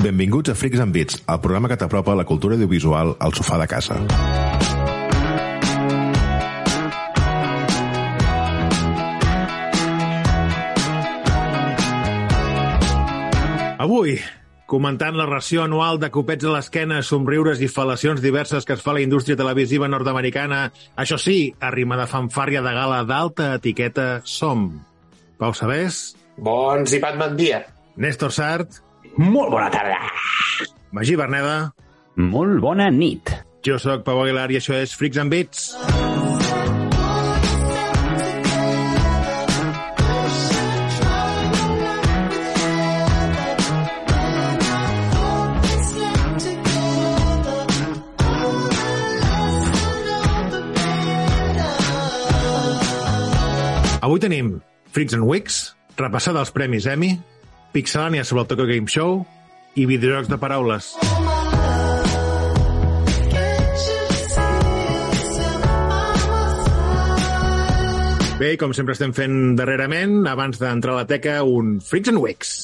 Benvinguts a Freaks and Beats, el programa que t'apropa la cultura audiovisual al sofà de casa. Avui, comentant la ració anual de copets a l'esquena, somriures i fal·lacions diverses que es fa a la indústria televisiva nord-americana, això sí, a rima de fanfàrria de gala d'alta etiqueta, som Pau Sabés, Bons i Batman dia. Néstor Sart, Molt bona tarda. Magí Berneda, Molt bona nit. jo sóc Pau Aguilar i això és Freaks and Beats. Avui tenim Freaks and Wicks, repassada dels Premis Emmy, Pixelània sobre el Tokyo Game Show i videojocs de paraules. Bé, com sempre estem fent darrerament, abans d'entrar a la teca, un Freaks and Wicks.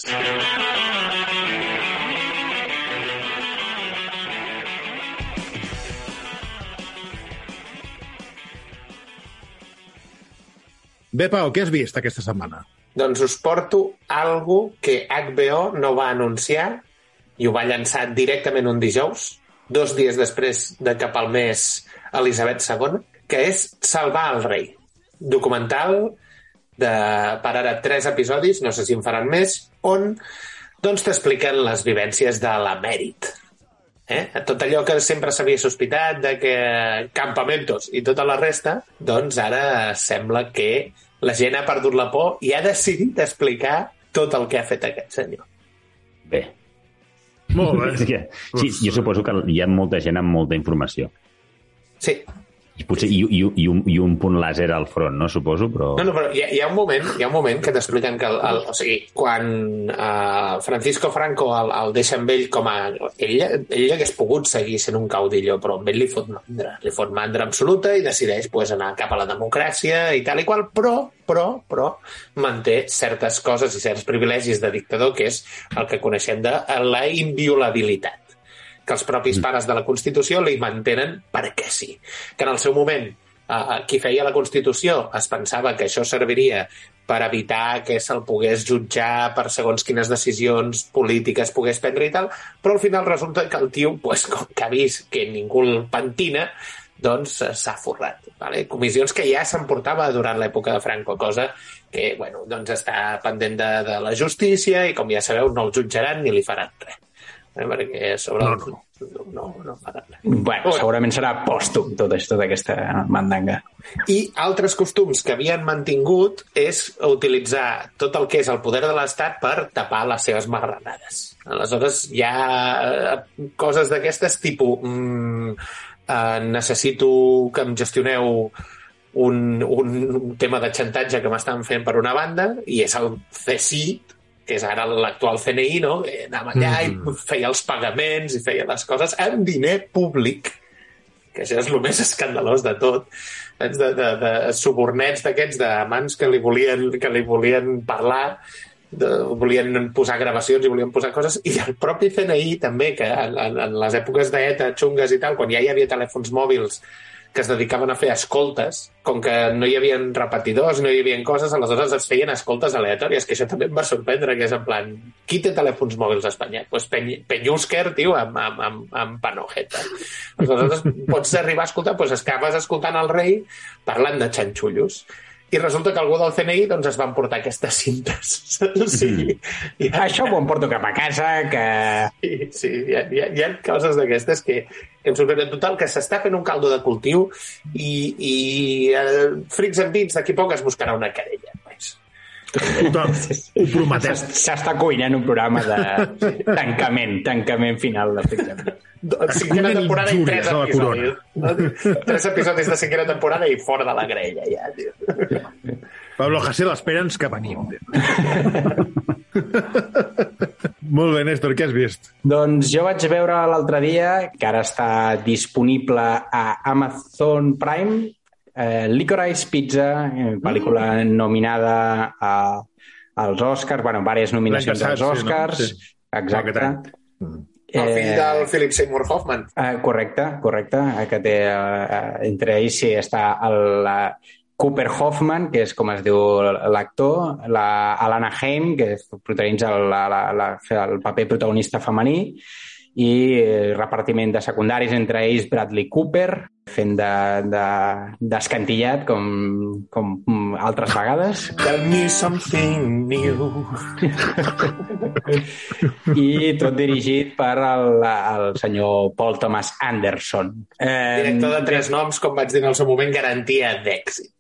Bé, Pau, què has vist aquesta setmana? Doncs us porto algo que HBO no va anunciar i ho va llançar directament un dijous, dos dies després de que palmés Elisabet II, que és Salvar el rei. Documental de, per ara, tres episodis, no sé si en faran més, on doncs t'expliquen les vivències de l'emèrit. Eh? Tot allò que sempre s'havia sospitat de que campamentos i tota la resta, doncs ara sembla que la gent ha perdut la por i ha decidit explicar tot el que ha fet aquest senyor. Bé. Molt bé. Sí, jo suposo que hi ha molta gent amb molta informació. Sí, I potser i, i, i, un, i un punt làser al front, no? Suposo, però... No, no, però hi ha, hi ha un moment, hi ha un moment que t'expliquen que el, el, o sigui, quan uh, Francisco Franco el, el deixa amb ell com a... Ell, ell hagués pogut seguir sent un caudillo, però amb ell li fot mandra, li fot mandra absoluta i decideix pues, anar cap a la democràcia i tal i qual, però, però, però, manté certes coses i certs privilegis de dictador, que és el que coneixem de la inviolabilitat que els propis pares de la Constitució li mantenen perquè sí. Que en el seu moment eh, qui feia la Constitució es pensava que això serviria per evitar que se'l pogués jutjar per segons quines decisions polítiques pogués prendre i tal, però al final resulta que el tio, pues, com que ha vist que ningú el pentina, doncs eh, s'ha forrat. Vale? Comissions que ja s'emportava durant l'època de Franco, cosa que bueno, doncs està pendent de, de la justícia i, com ja sabeu, no el jutjaran ni li faran res eh? perquè sobre No, no, no, no, no farà res. Bueno, segurament serà pòstum tot això, tota aquesta mandanga. I altres costums que havien mantingut és utilitzar tot el que és el poder de l'Estat per tapar les seves marranades. Aleshores, hi ha eh, coses d'aquestes tipus mm, eh, necessito que em gestioneu un, un tema de xantatge que m'estan fent per una banda i és el CSIT, que és ara l'actual CNI, no? que anava allà Mm. i feia els pagaments i feia les coses amb diner públic, que això és el més escandalós de tot, de, de, de subornets d'aquests d'amants que li volien, que li volien parlar, de, volien posar gravacions i volien posar coses, i el propi CNI també, que en, en, en les èpoques d'ETA, xungues i tal, quan ja hi havia telèfons mòbils que es dedicaven a fer escoltes, com que no hi havia repetidors, no hi havia coses, aleshores es feien escoltes aleatòries, que això també em va sorprendre, que és en plan, qui té telèfons mòbils a Espanya? Doncs pues Peny Penyúsker, tio, amb, amb, amb, amb panojeta. Aleshores pots arribar a escoltar, doncs acabes escoltant el rei parlant de xanxullos. I resulta que algú del CNI doncs, es van portar aquestes cintes. sí, hi ha, Això m'ho emporto cap a casa, que... Sí, sí, hi ha, hi ha, hi ha coses d'aquestes que em sorprenen total, que s'està fent un caldo de cultiu i, i eh, Freaks and Beats d'aquí poc es buscarà una querella. Pues. Tothom, ho prometem. S'es- S'està cuinant un programa de tancament, tancament final de Pixar. Cinquena Cuinen temporada i tres injúries a la episodis. No? Tres episodis de cinquena temporada i fora de la grella, ja, tio. Pablo Hasél, espera'ns que venim. Molt bé, Néstor, què has vist? Doncs jo vaig veure l'altre dia, que ara està disponible a Amazon Prime, eh, Licorice Pizza, eh, pel·lícula nominada a, als Oscars, bueno, diverses nominacions L'any als passat, sí, no? Oscars. Sí. Exacte. Any. Mm. El fill del Philip Seymour Hoffman. Eh, correcte, correcte, eh, que té, eh, entre ells sí està el eh, Cooper Hoffman, que és com es diu l'actor, la Alana Haim, que és- protagonitza el, la, la, la, el paper protagonista femení, i eh, repartiment de secundaris, entre ells Bradley Cooper, fent de- de- d'escantillat, de, com, com altres vegades, Tell me something new. i tot dirigit per el, el senyor Paul Thomas Anderson. Eh, Director de tres noms, com vaig dir en el seu moment, garantia d'èxit.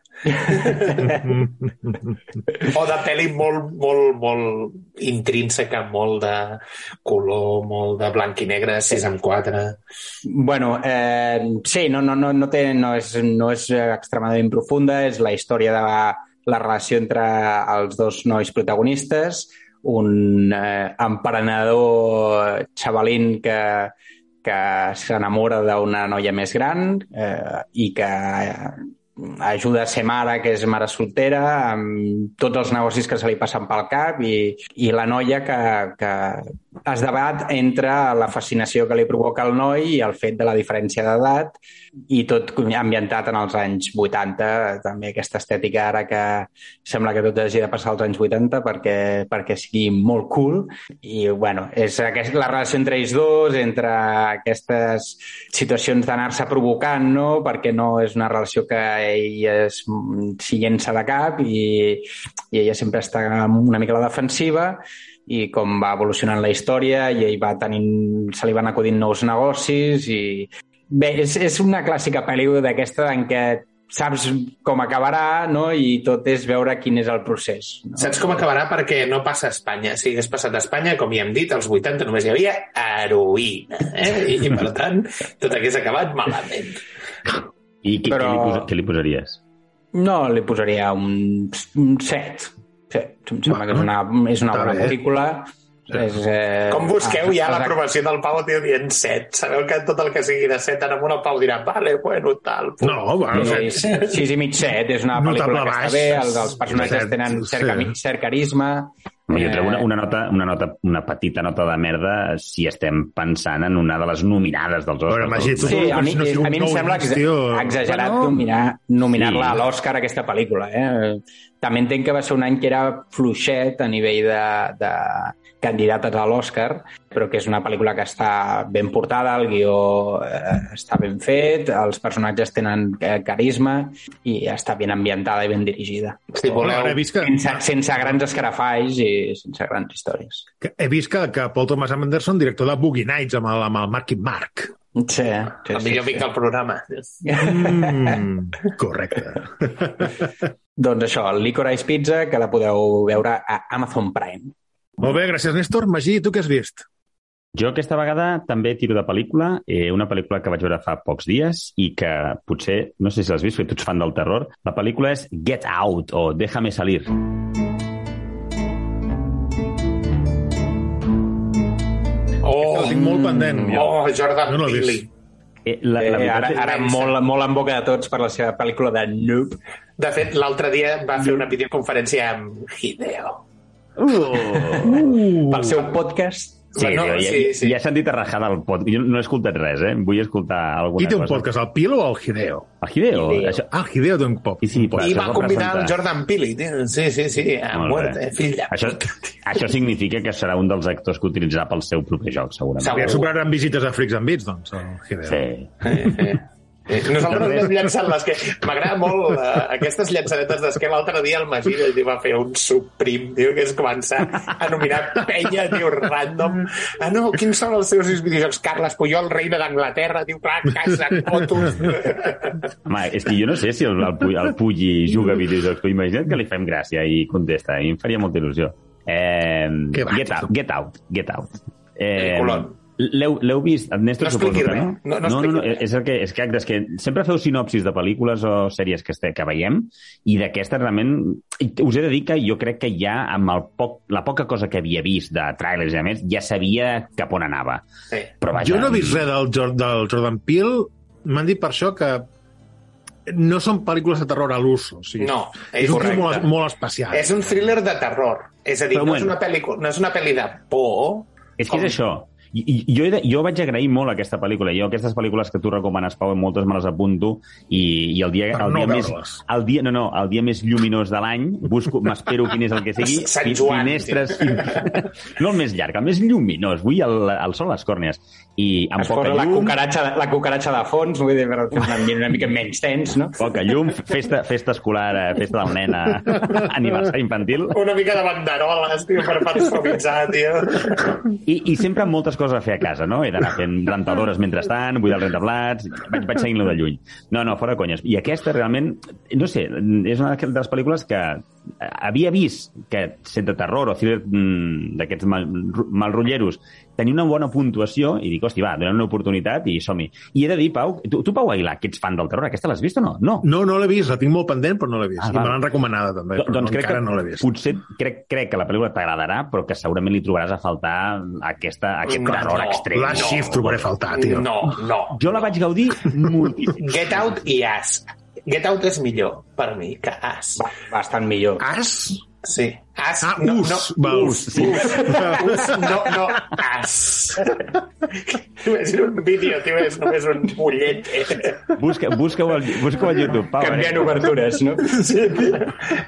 O de pel·li molt, molt, molt intrínseca, molt de color, molt de blanc i negre, 6 amb 4. Bueno, eh, sí, no, no, no, no, té, no, és, no és extremadament profunda, és la història de la, la relació entre els dos nois protagonistes, un eh, emprenedor xavalín que, que s'enamora d'una noia més gran eh, i que eh, ajuda a ser mare, que és mare soltera, amb tots els negocis que se li passen pel cap i, i la noia que, que es debat entre la fascinació que li provoca el noi i el fet de la diferència d'edat i tot ambientat en els anys 80, també aquesta estètica ara que sembla que tot hagi de passar als anys 80 perquè, perquè sigui molt cool. I bueno, és aquest, la relació entre ells dos, entre aquestes situacions d'anar-se provocant, no? perquè no és una relació que ell es, s'hi llença de cap i, i ella sempre està una mica a la defensiva i com va evolucionant la història i ell va tenint, se li van acudint nous negocis i bé, és, és una clàssica pel·lícula d'aquesta en què saps com acabarà no? i tot és veure quin és el procés. No? Saps com acabarà? Perquè no passa a Espanya. Si hagués passat a Espanya, com ja hem dit, als 80 només hi havia heroïna. Eh? I, I, per tant, tot hagués acabat malament. I què, Però- què, li, posa, què li posaries? No, li posaria un, un 7. Sí, em sembla que és una, és una bona pel·lícula. És, eh, Com busqueu ja l'aprovació del Pau tio dient 7? Sabeu que tot el que sigui de 7 en amunt el Pau dirà vale, bueno, tal. punt. No, bueno, Sí, fet. sis i mig set, és una pel·lícula que està bé, els, els personatges tenen cert, sí. cert carisma. No, jo treu una, Eh, una, nota, una, nota, una petita nota de merda si estem pensant en una de les nominades dels Oscars. Veure, Magí, tu- Sí, a mi, no a mi em sembla tio. exagerat Bueno. nominar- nominar-la Sí. a l'Oscar aquesta pel·lícula. Eh? També entenc que va ser un any que era fluixet a nivell de, de candidates a l'Oscar, però que és una pel·lícula que està ben portada, el guió eh, està ben fet, els personatges tenen eh, carisma i està ben ambientada i ben dirigida. Si voleu, Ara he vist que, Sense, sense grans escarafalls i sense grans històries. he vist que, que Paul Thomas Anderson, director de Boogie Nights amb el, amb el Marky Mark. Sí, sí, el millor amic del programa. Mm, correcte. Doncs això, el Licorice Pizza, que la podeu veure a Amazon Prime. Molt bé, gràcies, Néstor. Magí, tu què has vist? Jo aquesta vegada també tiro de pel·lícula, eh, una pel·lícula que vaig veure fa pocs dies i que potser, no sé si l'has vist, perquè tu ets fan del terror. La pel·lícula és Get Out o Déjame Salir. Oh, El tinc molt pendent. oh Jordan No l'he vist. Peele. Eh, la, Eh, la veritat ara, ara molt, molt en boca de tots per la seva pel·lícula de Nope. De fet, l'altre dia va fer una videoconferència amb Hideo. Pel seu podcast. Sí, Bueno, tio, ja, sí, sí. ja he sentit a rajar del podcast. Jo no he escoltat res, eh? Vull escoltar alguna Qui té un cosa. podcast, el Pilo o el Hideo? El Hideo. Hideo. Això... Ah, el Hideo té un pop. Sí, sí, I va convidar el. Jordan Peele. tio. Sí, sí, sí, a Molt muerte, bé. fill de... Això, això significa que serà un dels actors que utilitzarà pel seu proper joc, segurament. Segur. Ja superaran visites a Freaks and Beats, doncs, el Hideo. Sí. Eh, Nosaltres anem llançant les que... M'agrada molt uh, aquestes llançadetes des que l'altre dia el Magí tio, va fer un subprim, tio, que és començar a nominar penya, tio, random. Ah, no, quins són els seus videojocs? Carles Puyol, reina d'Anglaterra, tio, clar, casa, fotos... Home, és que jo no sé si el, el, Puy, el Puyi juga a videojocs, però imagina't que li fem gràcia i contesta. Mi em faria molta il·lusió. Eh, get, out, get out, get out. Eh, l'heu vist? El Néstor No suposo expliqui que res. no? No, no no, no, expliqui no, és, el que, és, que, és que sempre feu sinopsis de pel·lícules o sèries que, este, que veiem i d'aquesta realment us he de dir que jo crec que ja amb el poc, la poca cosa que havia vist de trailers i a més ja sabia cap on anava. Sí. Però vaja, Jo no he vist res del, del Jordan Peele. M'han dit per això que no són pel·lícules de terror a l'uso. O sigui, No, és, és un film correcte. molt, molt especial. És un thriller de terror. És a dir, Però no bueno. és, una pel·lícula, no és una pel·li de por. És que Com- és això. I, i jo, he de, jo vaig agrair molt aquesta pel·lícula. Jo aquestes pel·lícules que tu recomanes, Pau, moltes me les apunto i, i el dia, Per el no dia més, el dia, no, no, el dia més lluminós de l'any, busco, m'espero quin és el que sigui, Sant Joan, finestres, no el més llarg, el més lluminós, vull el, el sol a les còrnies. I amb Es poca posa la llum, cucaratxa, la cucaratxa de fons, vull dir, per una mica menys tens, no? poca llum, festa, festa escolar, eh, festa del nen, eh, aniversari infantil, Una mica de banderoles, tio, per personalitzar, tio. I, I sempre amb moltes coses a fer a casa, no? He d'anar fent rentadores mentrestant, buidar el rentaplats, vaig, vaig seguint-lo de lluny. No, no, fora conyes. I aquesta realment, no sé, és una de les pel·lícules que havia vist que, sent de terror o thriller mm, d'aquests mal, malrotlleros, tenia una bona puntuació i dic, hosti, va, donem una oportunitat i som-hi. I he de dir, Pau, tu, tu Pau Aguilar, que ets fan del terror, aquesta l'has vist o no? No. No, no l'he vist, la tinc molt pendent, però no l'he vist. Ah, I me l'han recomanada, també, Do- però doncs no, crec encara que no l'he vist. potser crec, crec que la pel·lícula t'agradarà, però que segurament li trobaràs a faltar aquesta, aquest No, terror no, extrem. La no. Shift trobaré a faltar, tio. No, no. Jo la vaig gaudir moltíssim. Get Out i As. Get Out és millor per mi que As. Ba bastant millor. As? Sí. As, Ah, no, us, no, val. us, Sí. us, us, no, no, as. és un vídeo, tio, és només un bullet. Busca, busca-ho al, busca al YouTube, Pau. Canviant eh? obertures, no? Sí,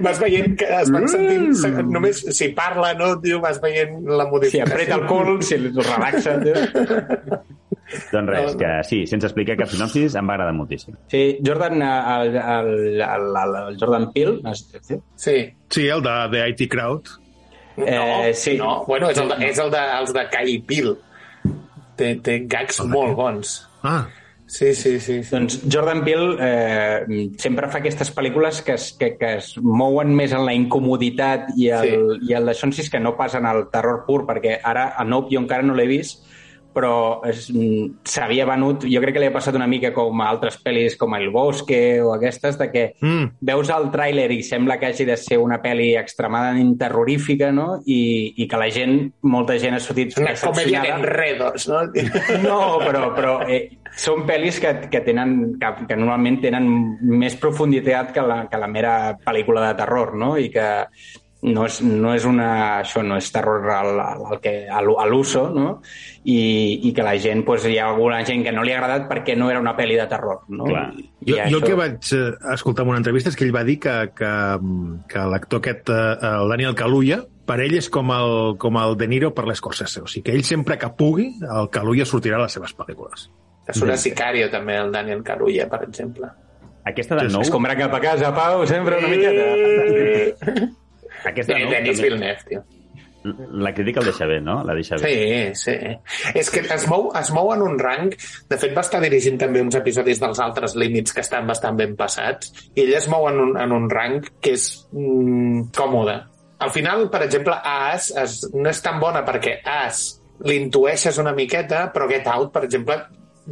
vas veient que es van sentint... se- Només si parla, no, tio, vas veient la Si modificació. apreta el cul, si el relaxa... Tio. Doncs res, que sí, sense explicar cap sinopsis, em va agradar moltíssim. Sí, Jordan, eh, el, el, el, el, el Jordan Peele, no sé, sí? Sí. Sí, el de The IT Crowd. No, Eh, sí. no. Bueno, és el de, és el de, els de Kai Pil. Té, té gags molt bons. Ah, Sí, sí, sí. sí. Doncs Jordan Peele eh, sempre fa aquestes pel·lícules que es, que, que es mouen més en la incomoditat i el, sí. i el d'això en si és que no passen al terror pur, perquè ara a Nope jo encara no l'he vist, però és- mm, s'havia venut, jo crec que li ha passat una mica com a altres pel·lis com El Bosque o aquestes, de que Mm. veus el tràiler i sembla que hagi de ser una pel·li extremadament terrorífica, no? I, i que la gent, molta gent ha sortit Una comèdia d'enredos, no? No, però, però eh, són pel·lis que, que, tenen, que, que normalment tenen més profunditat que la, que la mera pel·lícula de terror, no? I que no és, no és una... Això no és terror al, al, al que, a l'u- a l'uso, no? I, I que la gent, doncs, hi ha alguna gent que no li ha agradat perquè no era una pel·li de terror, no? Clar. I, Jo, i jo el això- que vaig eh, escoltar en una entrevista és que ell va dir que, que, que l'actor aquest, eh, el Daniel Kaluuya, per ell és com el, com el De Niro per l'Scorsese. O sigui que ell sempre que pugui, el Kaluuya sortirà a les seves pel·lícules. És una Sicario, també, el Daniel Carulla, per exemple. Aquesta de nou... És com anar cap a casa, Pau, sempre una miqueta. Aquesta de nou Denis també- Villeneuve, tio. la crítica el deixa bé, no? La deixa bé. Sí, sí. És que es mou, es mou en un rang... De fet, va estar dirigint també uns episodis dels altres límits que estan bastant ben passats, i ell es mou en un, en un rang que és mm, còmode. Al final, per exemple, As es, no és tan bona perquè As l'intueixes una miqueta, però Get Out, per exemple,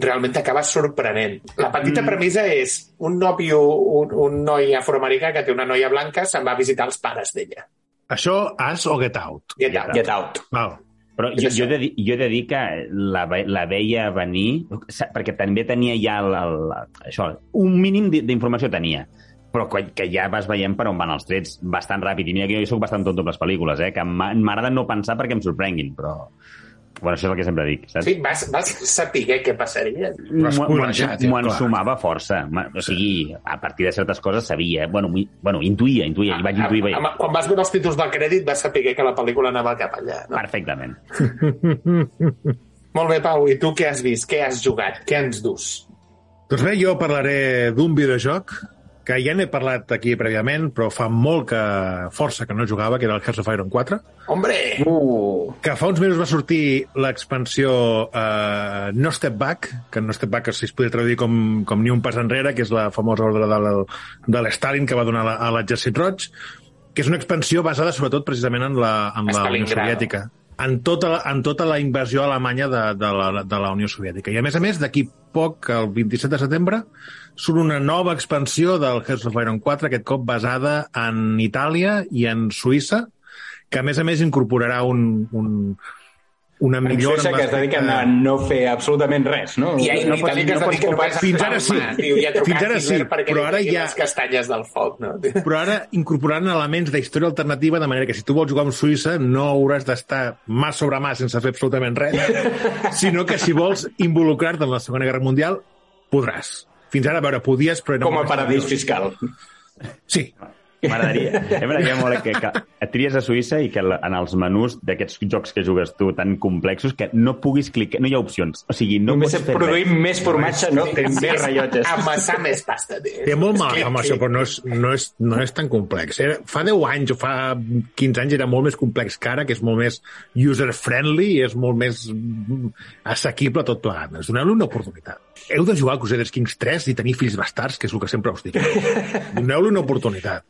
realment t'acaba sorprenent. La petita mm. premissa és un nòvio, un, un noi afroamericà que té una noia blanca, se'n va a visitar els pares d'ella. Això, As o Get Out? Get Out. Get out. Val. Però jo, jo, he de jo he de dir que la, la veia venir, perquè també tenia ja el, el, això, un mínim di- d'informació tenia però que, que ja vas veient per on van els trets bastant ràpid. I mira que jo soc bastant tonto amb les pel·lícules, eh? que m'agrada no pensar perquè em sorprenguin, però... Bueno, això és el que sempre dic, saps? Sí, vas, vas saber què passaria. M'ho- clar. ensumava força. O sigui, a partir de certes coses sabia. Bueno, mi- bueno intuïa, intuïa, i vaig intuir bé. Amb- Quan vas veure els títols del crèdit vas saber que la pel·lícula anava cap allà. No? Perfectament. Molt bé, Pau, i tu què has vist? Què has jugat? Què ens dus? Doncs bé, jo parlaré d'un videojoc que ja n'he parlat aquí prèviament, però fa molt que força que no jugava, que era el Hearts of Iron 4, Hombre! Uh, que fa uns mesos va sortir l'expansió eh, No Step Back, que No Step Back si es podria traduir com, com Ni un pas enrere, que és la famosa ordre de de l'Stalin que va donar la, a l'exèrcit roig, que és una expansió basada sobretot precisament en la, en la Unió. Soviètica en tota, en tota la invasió alemanya de, de, la, de la Unió Soviètica. I a més a més, d'aquí poc, el 27 de setembre, surt una nova expansió del Hearts of Iron 4, aquest cop basada en Itàlia i en Suïssa, que a més a més incorporarà un, un, una En millora... Suïssa en que es dediquen a no fer absolutament res, no? I, i, no i que es no pots a Fins ara sí. Tio, i a trucar Fins ara sí, però ara ja- les castanyes del foc, no? Però ara incorporant elements d'història alternativa de manera que si tu vols jugar amb Suïssa no hauràs d'estar mà sobre mà sense fer absolutament res, sinó que si vols involucrar-te en la Segona Guerra Mundial, podràs. Fins ara, a veure, podies, però... era Com a paradís fiscal. Sí, M'agradaria. M'agradaria molt que, que et tries a Suïssa i que en els menús d'aquests jocs que jugues tu tan complexos que no puguis clicar, no hi ha opcions. O sigui, no Només pots fer produir res. més formatge, no? Té més rellotges. Amassar més pasta, té molt mal amb això, però no és, no és, no és tan complex. Era, fa 10 anys o fa 15 anys era molt més complex que ara, que és molt més user-friendly i és molt més assequible tot plegat. Doncs Doneu-li una oportunitat. Heu de jugar a Crusaders Kings 3 i tenir fills bastards, que és el que sempre us dic. Doneu-li una oportunitat.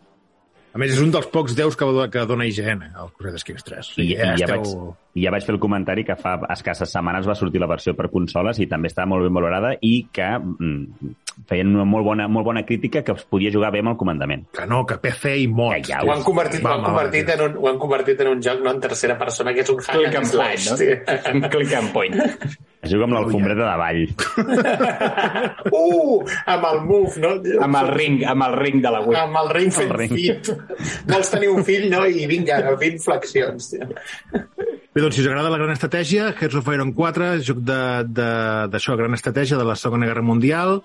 A més, és un dels pocs déus que, que dona IGN, el Crusaders Kings 3. I, i ja, esteu- vaig, ja vaig fer el comentari que fa escasses setmanes va sortir la versió per consoles i també estava molt ben valorada i que mm, feien una molt bona, molt bona crítica que es podia jugar bé amb el comandament. Que no, que PC i mods. Que ja Ho han convertit, ho Va, han va, convertit, en un, ho han convertit en un joc no en tercera persona, que és un hack Click and point, slash. no? Un click and point. Es juga amb l'alfombreta de ball. Uh! Amb el move, no? Amb el ring, amb el ring de la Wii. Amb el ring fent ring. fit. Vols tenir un fill, no? I vinga, 20 flexions. Tio. Bé, doncs, si us agrada la gran estratègia, Hearts of Iron 4, joc d'això, gran estratègia de la Segona Guerra Mundial,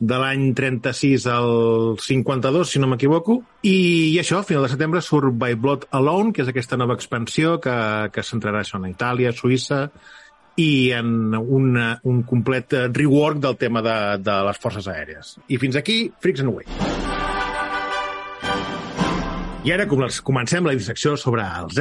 de l'any 36 al 52, si no m'equivoco. I, I això, a final de setembre, surt By Blood Alone, que és aquesta nova expansió que, que centrarà això en Itàlia, Suïssa, i en una, un complet rework del tema de, de les forces aèries. I fins aquí, Freaks and Away. I ara com- comencem la dissecció sobre els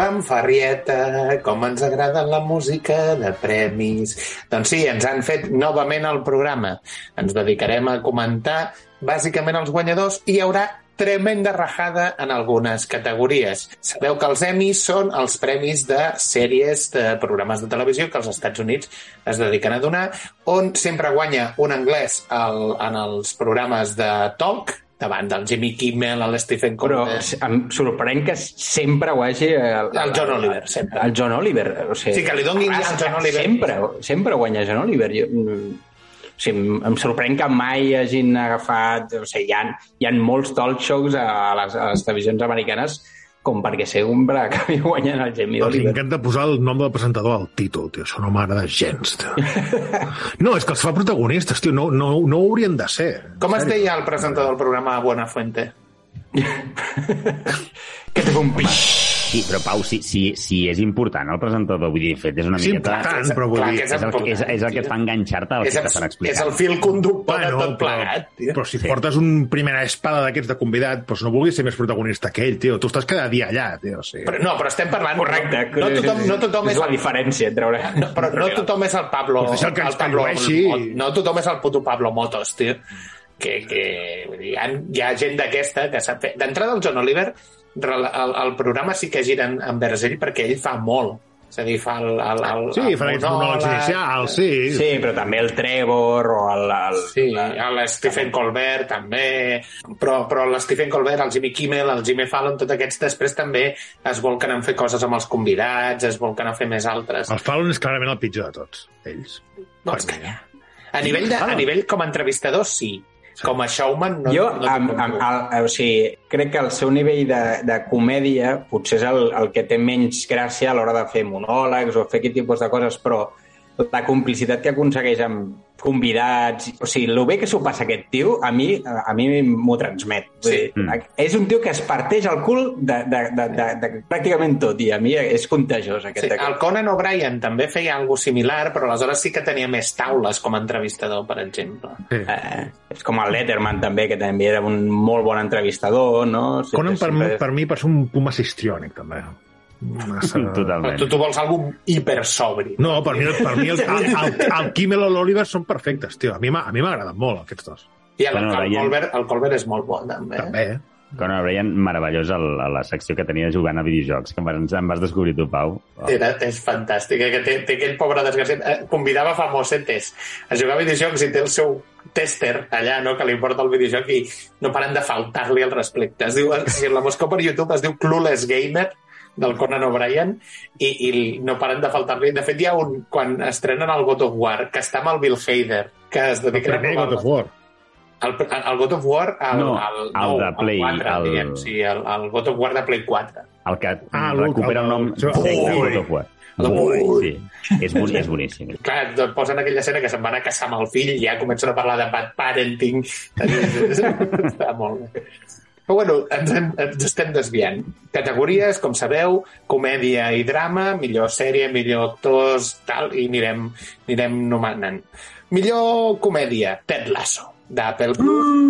Fanfarrieta, com ens agrada la música de premis. Doncs sí, ens han fet novament el programa. Ens dedicarem a comentar bàsicament els guanyadors i hi haurà tremenda rajada en algunes categories. Sabeu que els Emmys són els premis de sèries de programes de televisió que els Estats Units es dediquen a donar, on sempre guanya un anglès al, en els programes de talk, davant del Jimmy Kimmel, el Stephen Però Colbert... em sorprèn que sempre ho hagi... El, El John Oliver, sempre. El John Oliver. O sigui, Sí, que li donin al John Oliver. Sempre, sempre guanya John Oliver. Jo, mm, o sigui, em sorprèn que mai hagin agafat... O sigui, hi ha, hi ha molts talk shows a les, a les televisions americanes com perquè sempre acabi guanyant el Jamie Els Oliver. encanta posar el nom del presentador al títol, tio. Això no m'agrada gens, tio. No, és que els fa protagonistes, tio. No, no, no ho haurien de ser. Com es deia el presentador del programa Buenafuente? Que té un pix. Sí, però Pau, si, si, si és important el presentador, vull dir, fet, és una És miqueta... important, però vull Clar dir... que És el, que- és, és el que et fa enganxar-te al És, que el, t'estan és explicant. el fil conductor de Bueno, tot plegat. però, tio. però si portes un primera espada d'aquests de convidat, doncs no vulguis ser més protagonista que ell, tio. Tu estàs cada dia allà, tio. O sigui. Però, no, però estem parlant... Correcte. No, no tothom, no tothom és és la el, diferència entre... no, però no tothom és el Pablo... Pues deixa que ens el Pablo no tothom és el puto Pablo Motos, tio. Que, que vull dir, hi, ha, hi ha gent d'aquesta que sap fer... D'entrada, el John Oliver, el, el, programa sí que gira en, envers ell perquè ell fa molt. És a dir, fa el, el, el, Sí, el fan aquests monòlegs inicials, sí. Sí, però també el Trevor o el... el Sí, el Stephen Colbert també, però, però el Stephen Colbert, el Jimmy Kimmel, el Jimmy Fallon, tots aquests després també es volquen a fer coses amb els convidats, es volquen a fer més altres. El Fallon és clarament el pitjor de tots, ells. Vols mi. callar? A nivell, de, a nivell com a entrevistador, sí. Com a showman, no, jo, no, amb, amb, el, o sigui, crec que el seu nivell de, de comèdia potser és el, el que té menys gràcia a l'hora de fer monòlegs o fer aquest tipus de coses, però la complicitat que aconsegueix amb convidats... O sigui, el bé que s'ho passa aquest tio, a mi a mi m'ho transmet. Sí. dir, És un tio que es parteix el cul de, de, de, de, de pràcticament tot, i a mi és contagiós aquest. Sí, aquest. el Conan O'Brien també feia alguna similar, però aleshores sí que tenia més taules com a entrevistador, per exemple. Sí. Eh, és com el Letterman també, que també era un molt bon entrevistador, no? Sí, Conan per, sempre- per mi per ser un puma histriònic, també. Massa... Totalment. Tu, tu vols algú hipersobri. No, per mi, per mi el, el, el, el Kimmel o l'Oliver són perfectes, tio. A mi m'ha- a mi m'agraden molt, aquests dos. I el, Bueno, el, veiem- Colbert, el Colbert és molt bo, també. També. Conan O'Brien, meravellós el, a la secció que tenia jugant a videojocs, que em, em vas descobrir tu, Pau. Oh. Era, és fantàstic, eh, que té, té aquell pobre desgraciat. Eh, convidava famosetes a jugar a videojocs i té el seu tester allà, no?, que li porta el videojoc i no paren de faltar-li al respecte. Es diu, si la busqueu per YouTube es diu Clueless Gamer, del Conan O'Brien i, i no paren de faltar-li. De fet, hi ha un, quan estrenen el God of War, que està amb el Bill Hader, que es dedica El primer a... God of War. El, el God of War, el, No, el, el nou, de Play, el 4, el- diguem, sí, el, el God of War de Play 4. El que Ah, recupera nom el- sec de Ui. God of War. Ui, sí. És, és boníssim. Clar, et posen aquella escena que se'n van a casar amb el fill i ja comencen a parlar de bad parenting. Està molt bé. Però bueno, ens, hem, ens estem desviant. Categories, com sabeu, comèdia i drama, millor sèrie, millor actors, tal, i anirem, anirem nomenant. Millor comèdia, Ted Lasso, d'Apple Plus.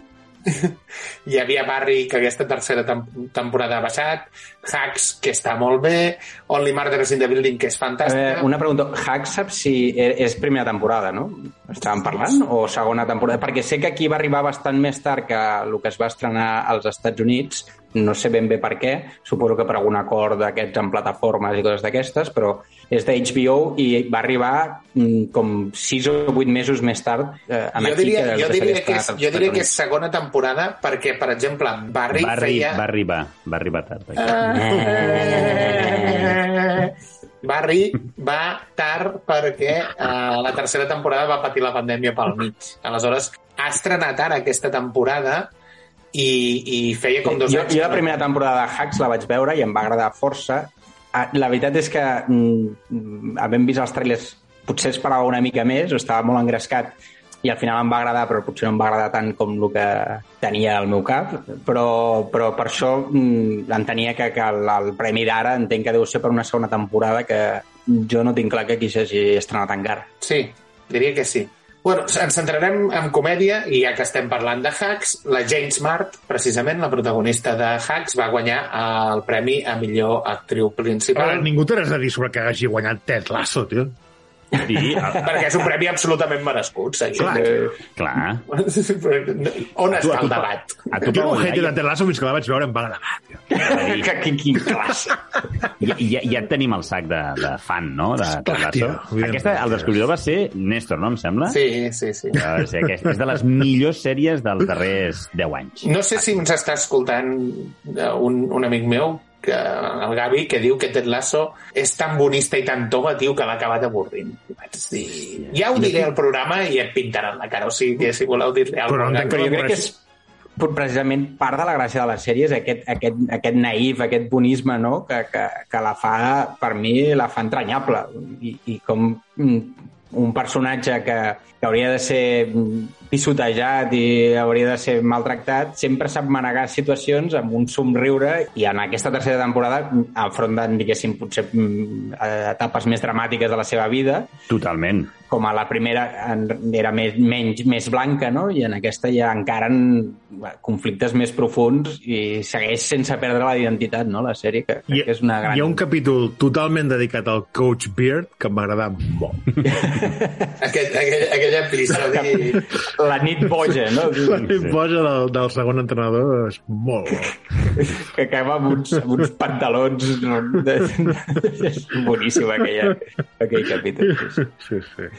Hi havia Barry, que aquesta tercera tem temporada ha baixat, Hacks, que està molt bé, Only Murders in the Building, que és Eh, fantàstica. una pregunta. Hack saps si e- és primera temporada, no? Estàvem parlant? O segona temporada? Perquè sé que aquí va arribar bastant més tard que el que es va estrenar als Estats Units. No sé ben bé per què. Suposo que per algun acord d'aquests en plataformes i coses d'aquestes, però és de HBO i va arribar mm, com sis o vuit mesos més tard eh, jo aquí diria, que el jo que diria que, és, jo diria que és segona temporada perquè, per exemple, Barry Va, arri feia... va arribar, va arribar tard. aquí. Barry va tard perquè uh, la tercera temporada va patir la pandèmia pel mig. Aleshores, ha estrenat ara aquesta temporada i, i feia com dos jo, anys. jo la primera temporada de Hacks la vaig veure i em va agradar força. Ah, La veritat és que, mm, havent vist els trailers, potser esperava una mica més, estava molt engrescat, i al final em va agradar, però potser no em va agradar tant com el que tenia al meu cap, però, però per això mm, entenia que, que el, el premi d'ara entenc que deu ser per una segona temporada que jo no tinc clar que aquí s'hagi estrenat encara. Sí, diria que sí. Bueno, ens centrarem en comèdia i ja que estem parlant de Hacks, la Jane Smart, precisament la protagonista de Hacks, va guanyar el premi a millor actriu principal. ningú té res a dir sobre que hagi guanyat Ted Lasso, tio. Sí, a, perquè és un premi absolutament merescut. Seguim. Clar. Eh, clar. On està a el tu- debat? A Jo tu, un Pau, hater de ja, Ted Lasso fins que la vaig veure em va agradar, tio. que, que, quin classe! ja, ja, ja tenim el sac de, de fan, no? De, de Clar, Lasso. tio, evidentment. Aquesta, el descobridor va ser Néstor, no? Em sembla? Sí, sí, sí. Va ser aquest. És de les millors sèries dels darrers 10 anys. No sé si ens està escoltant eh, un, un amic meu, que, el Gavi, que diu que Ted Lasso és tan bonista i tan tova, tio, que l'ha acabat avorrint. Vaig dir... Ja ho diré al programa i et pintaran la cara. O sigui, que si voleu dir-li alguna cosa... Però jo crec que és precisament part de la gràcia de la sèrie és aquest, aquest, aquest naïf, aquest bonisme, no? que, que, que la fa, per mi, la fa entranyable. I, i com mm, un personatge que, que hauria de ser pisotejat i hauria de ser maltractat, sempre sap manegar situacions amb un somriure i en aquesta tercera temporada afronten, diguéssim, potser mm, etapes més dramàtiques de la seva vida, Totalment. com a la primera era més, menys, més blanca, no? i en aquesta ja encara en conflictes més profuns i segueix sense perdre la identitat, no?, la sèrie, que, Hi, que és una gran... hi ha un capítol totalment dedicat al Coach Beard que em va agradar molt. Aquest, aquell, aquell episodi... La nit boja, no? L'imposa del, del segon entrenador és molt bo. que acaba amb uns, amb uns pantalons... No? De... és boníssim aquella, aquell capítol. sí, sí. Sí, sí.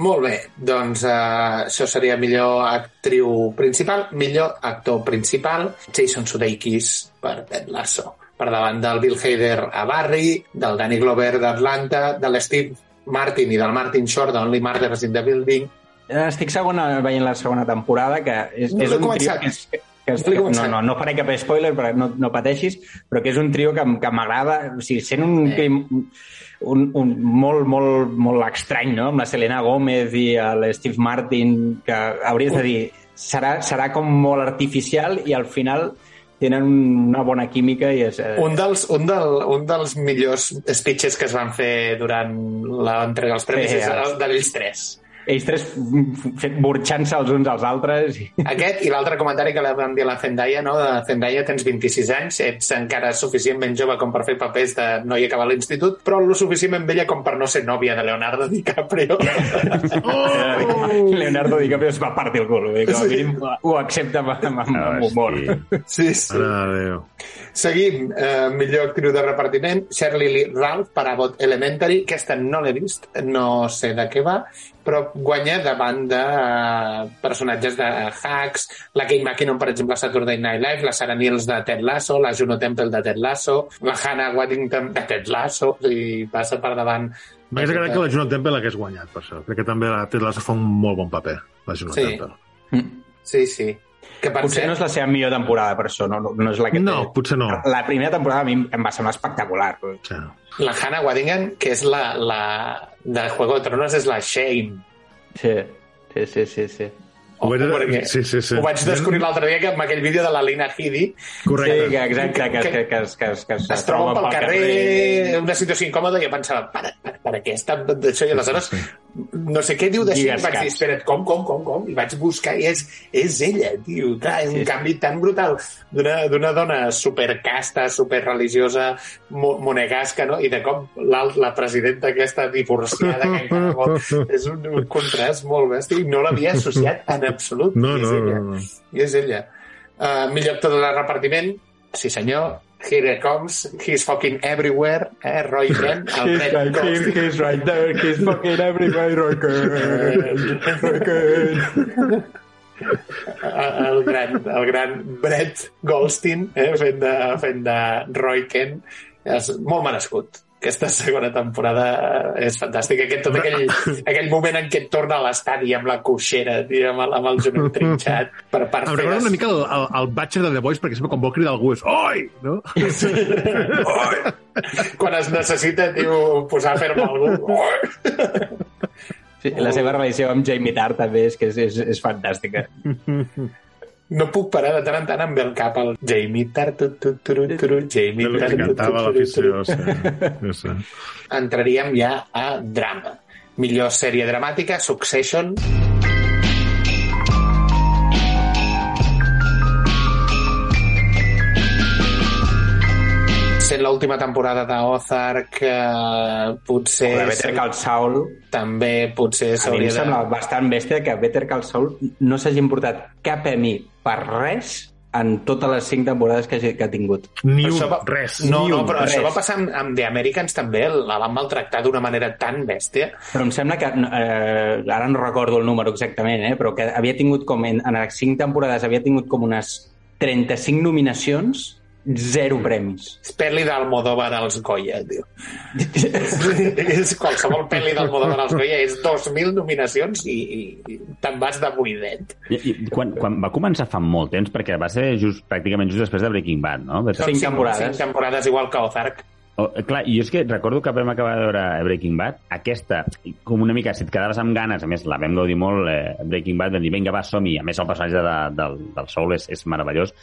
Molt bé, doncs uh, això seria millor actriu principal, millor actor principal, Jason Sudeikis per Ted Lasso. Per davant del Bill Hader a Barry, del Danny Glover d'Atlanta, de l'Steve Martin i del Martin Short d'Only Murders in the Building. Estic segona, veient la segona temporada, que és, No és un trio que és, que és, No no, no, no faré cap spoiler, però no, no pateixis, però que és un trio que, que m'agrada, o sigui, sent un, Eh. crim, un, un molt, molt, molt estrany, no?, amb la Selena Gómez i l'Steve Martin, que hauries de dir, serà, serà com molt artificial i al final tenen una bona química i és... eh, Un dels, un, del, un dels millors speeches que es van fer durant l'entrega dels premis Sí, és el d'ells tres. Ells tres fet burxant-se els uns als altres. I... Aquest i l'altre comentari que vam dir a la Zendaya, no? De Zendaya, tens 26 anys, ets encara suficientment jove com per fer papers de noia que va a l'institut, però lo suficientment vella com per no ser nòvia de Leonardo DiCaprio. Oh! Leonardo DiCaprio es va partir el cul. Com a mínim ho accepta amb, amb, amb humor. Sí, sí. Mare de Déu. Seguim. Eh, millor actriu de repartiment, Shirley Lee Ralph, per Abbott Elementary. Aquesta no l'he vist, no sé de què va, però guanya davant de eh, personatges de Hacks, la Kate McKinnon, per exemple, a Saturday Night Live, la Sarah Niels de Ted Lasso, la Juno Temple de Ted Lasso, la Hannah Waddington de Ted Lasso, i passa per davant M'hagués agradat que la Juno Temple l'hagués guanyat, per això. Crec que també la Ted Lasso fa un molt bon paper, la Juno Sí. Temple. Sí, sí. Que per Potser cert, no és la seva millor temporada, per això. No, no, no és la que No, té. potser no. La primera temporada a mi em va semblar espectacular. Sí. la Hannah Waddingham, que és la, la de Juego de Tronos, és la Shane. Sí, sí, sí, sí. sí. Ho perquè sí, sí, sí. Ho vaig descobrir l'altre dia que amb aquell vídeo de la Lina Headey Correcte. Sí, que exacte, que, que, que, que, que, que es troba pel carrer, una situació incòmoda, i jo pensava, per, per, per què està d'això? I aleshores, no sé què diu d'això, i vaig dir, espera't, com, com, com, com? I vaig buscar, i és, és ella, tio. Clar, és un Sí. canvi tan brutal d'una dona supercasta, superreligiosa, mo monegasca, no? I de cop l'alt- la presidenta aquesta divorciada, que encara vol... És un, un contrast molt bèstia, i no l'havia associat en absolut. No, I és no, ella. no, no. I és ella. Uh, millor actor de repartiment, sí senyor, Here it comes, he's fucking everywhere, eh? Roy Kent, He's right Goldstein. he's right there, he's fucking everywhere, okay. el gran, el gran Brett Goldstein eh, fent, de, fent de Roy Kent és molt merescut aquesta segona temporada és fantàstica. Aquest, tot aquell, aquell moment en què et torna a l'estadi amb la coixera, tio, amb, amb el genoll trinxat, per, per Em recorda les- una mica el, el, el Batcher de The Voice, perquè sempre quan vol cridar algú és Oi! No? quan es necessita, tio, posar a fer-me algú. Sí, la seva relació amb Jamie Tart també és que és, és, és fantàstica. No puc parar de tant en tant amb el cap al Jamie Tart, tu, tu, tu, tu, tu, Jamie El que Tart, tu, tu, cantava tu, l'afició. tu, tu. Sí, sí. Entraríem ja a drama. Millor sèrie dramàtica, Succession. Sent l'última temporada d'Ozark, eh, potser... O de Better Call Saul, També potser a mi em s'hauria de... sembla bastant bèstia que Better Call Saul no s'hagi importat cap Emmy per res en totes les cinc temporades que, hagi- que ha tingut. Ni un, Això va... res. No, Ni no, un, però això res. va passar amb, amb The Americans també, la van maltractar d'una manera tan bèstia. Però em sembla que, eh, ara no recordo el número exactament, eh, però que havia tingut com, en, en les cinc temporades, havia tingut com unes 35 nominacions, zero premis. És pel·li d'Almodóvar als Goya, tio. és qualsevol pel·li d'Almodóvar als Goya, és 2.000 nominacions i, i, i te'n vas de buidet. I, i, quan, quan va començar fa molt temps, perquè va ser just, pràcticament just després de Breaking Bad, no? Perquè, Cinc temporades. Cinc temporades igual que Ozark. oh, clar, i jo és que recordo que vam acabar de veure Breaking Bad, aquesta, com una mica, si et quedaves amb ganes, a més, la vam gaudir molt, eh, Breaking Bad, vam dir, vinga, va, som-hi. A més, el personatge de, del, del Soul és, és meravellós.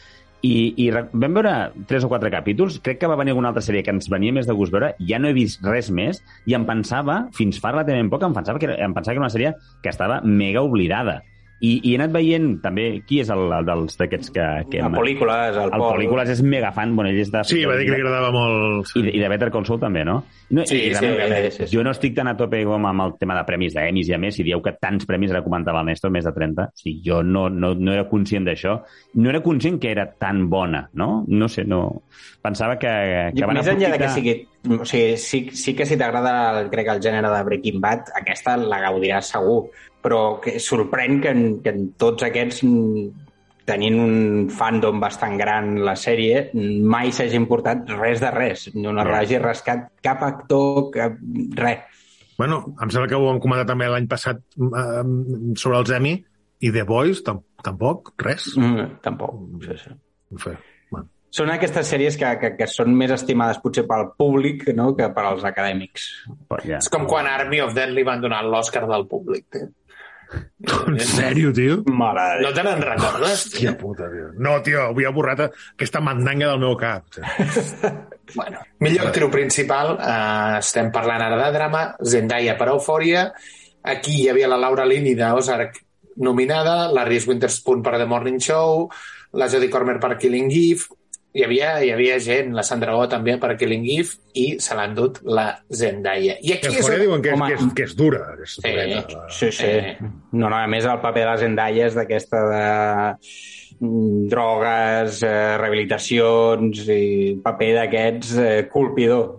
I, i vam veure tres o quatre capítols, crec que va venir alguna altra sèrie que ens venia més de gust veure, ja no he vist res més, i em pensava, fins fa relativament poc, em pensava que em pensava que era una sèrie que estava mega oblidada. I, i he anat veient també qui és el, el dels d'aquests que... que A pel·lícules, el, el Pol. pel·lícules és mega fan, bueno, ell és de... Sí, va dir que li agradava molt... I, de- I de Better Call Saul també, no? no Sí, i, sí, realment, sí, sí. Jo no estic tan a tope com amb el tema de premis d'Emis i a més, si dieu que tants premis, ara comentava el Néstor, més de 30, o sigui, jo no, no, no era conscient d'això, no era conscient que era tan bona, no? No sé, no... Pensava que, que van Més enllà de que sigui... O sigui, sí, sí que si t'agrada, el- crec, el gènere de Breaking Bad, aquesta la gaudiràs segur. Però que sorprèn que en, que en tots aquests, mm, tenint un fandom bastant gran la sèrie, mai s'hagi importat res de res. No, no No. hagi rascat cap actor, cap... res. Bueno, em sembla que ho vam comentar també l'any passat eh, sobre els Emmy, i The tam tampoc, res. Mm, tampoc. Sí, sí. En fi, bueno. Són aquestes sèries que, que, que són més estimades potser pel públic no? que per als acadèmics. Però ja. És com quan Army of Dead li van donar l'Oscar del públic. En sèrio, tio? Mare de No te n'en recordes? Hòstia puta, tio. No, tio, havia borrat aquesta mandanga del meu cap. Bueno, millor actriu principal, eh, estem parlant ara de drama, Zendaya per Eufòria, Aquí hi havia la Laura Linney d'Ozark nominada, la Reese Witherspoon per The Morning Show, la Jodie Comer per Killing Eve, hi havia, hi havia gent, la Sandra Oh també per Killing Eve, i se l'ha endut la Zendaya. I Que aquí a és... fora diuen que és, Home. que és, que és dura. Que és Sí. dureta. Sí, sí. Eh. No, no, a més el paper de la Zendaya és d'aquesta de mm, drogues, eh, rehabilitacions i paper d'aquests eh, colpidor.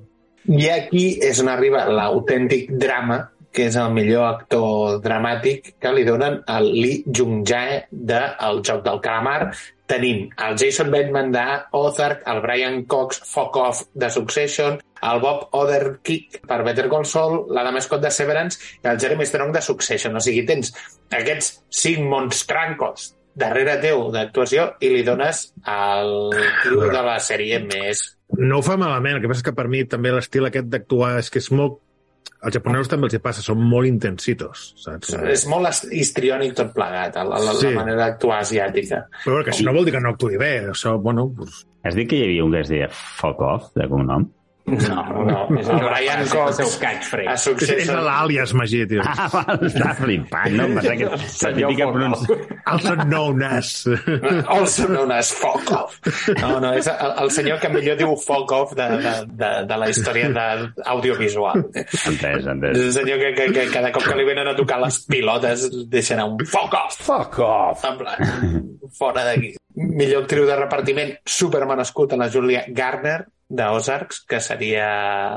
I aquí és on arriba l'autèntic drama, que és el millor actor dramàtic que li donen al Lee Jung-jae de El Joc del Calamar, tenint el Jason Bateman de Ozark, el Brian Cox Fuck Off de Succession, el Bob Odenkirk per Better Call Saul, l'Adam Scott de Severance i el Jeremy Strong de Succession. O sigui, tens aquests cinc monstrancos darrere teu d'actuació i li dones al tio de la sèrie més No ho fa malament, el que passa és que per mi també l'estil aquest d'actuar és que és molt... Els japonesos també els hi passa, són molt intensitos, saps? És molt histriònic tot plegat, la, la, Sí. la manera d'actuar asiàtica. Però que això no vol dir que no actuï bé, això, bueno, pues, Has dit que hi havia un que es deia Fuck Off, de cognom? No, No, és el Brian és Cox el seu catchphrase. A és, és l'àlies Magí, tio. Ah, val, està flipant, no? Pensava que la típica Fuck pronunciació... Also known as... Also known as fuck off. No, no, és el, el senyor que millor diu fuck off de, de, de, de la història d'audiovisual. Entès, És entès. el senyor que, que, que cada cop que li venen a tocar les pilotes deixa anar un fuck off. Fuck off! En plan, fora d'aquí. Millor actriu de repartiment, super merescut a la Julia Garner, de Ozarks, que seria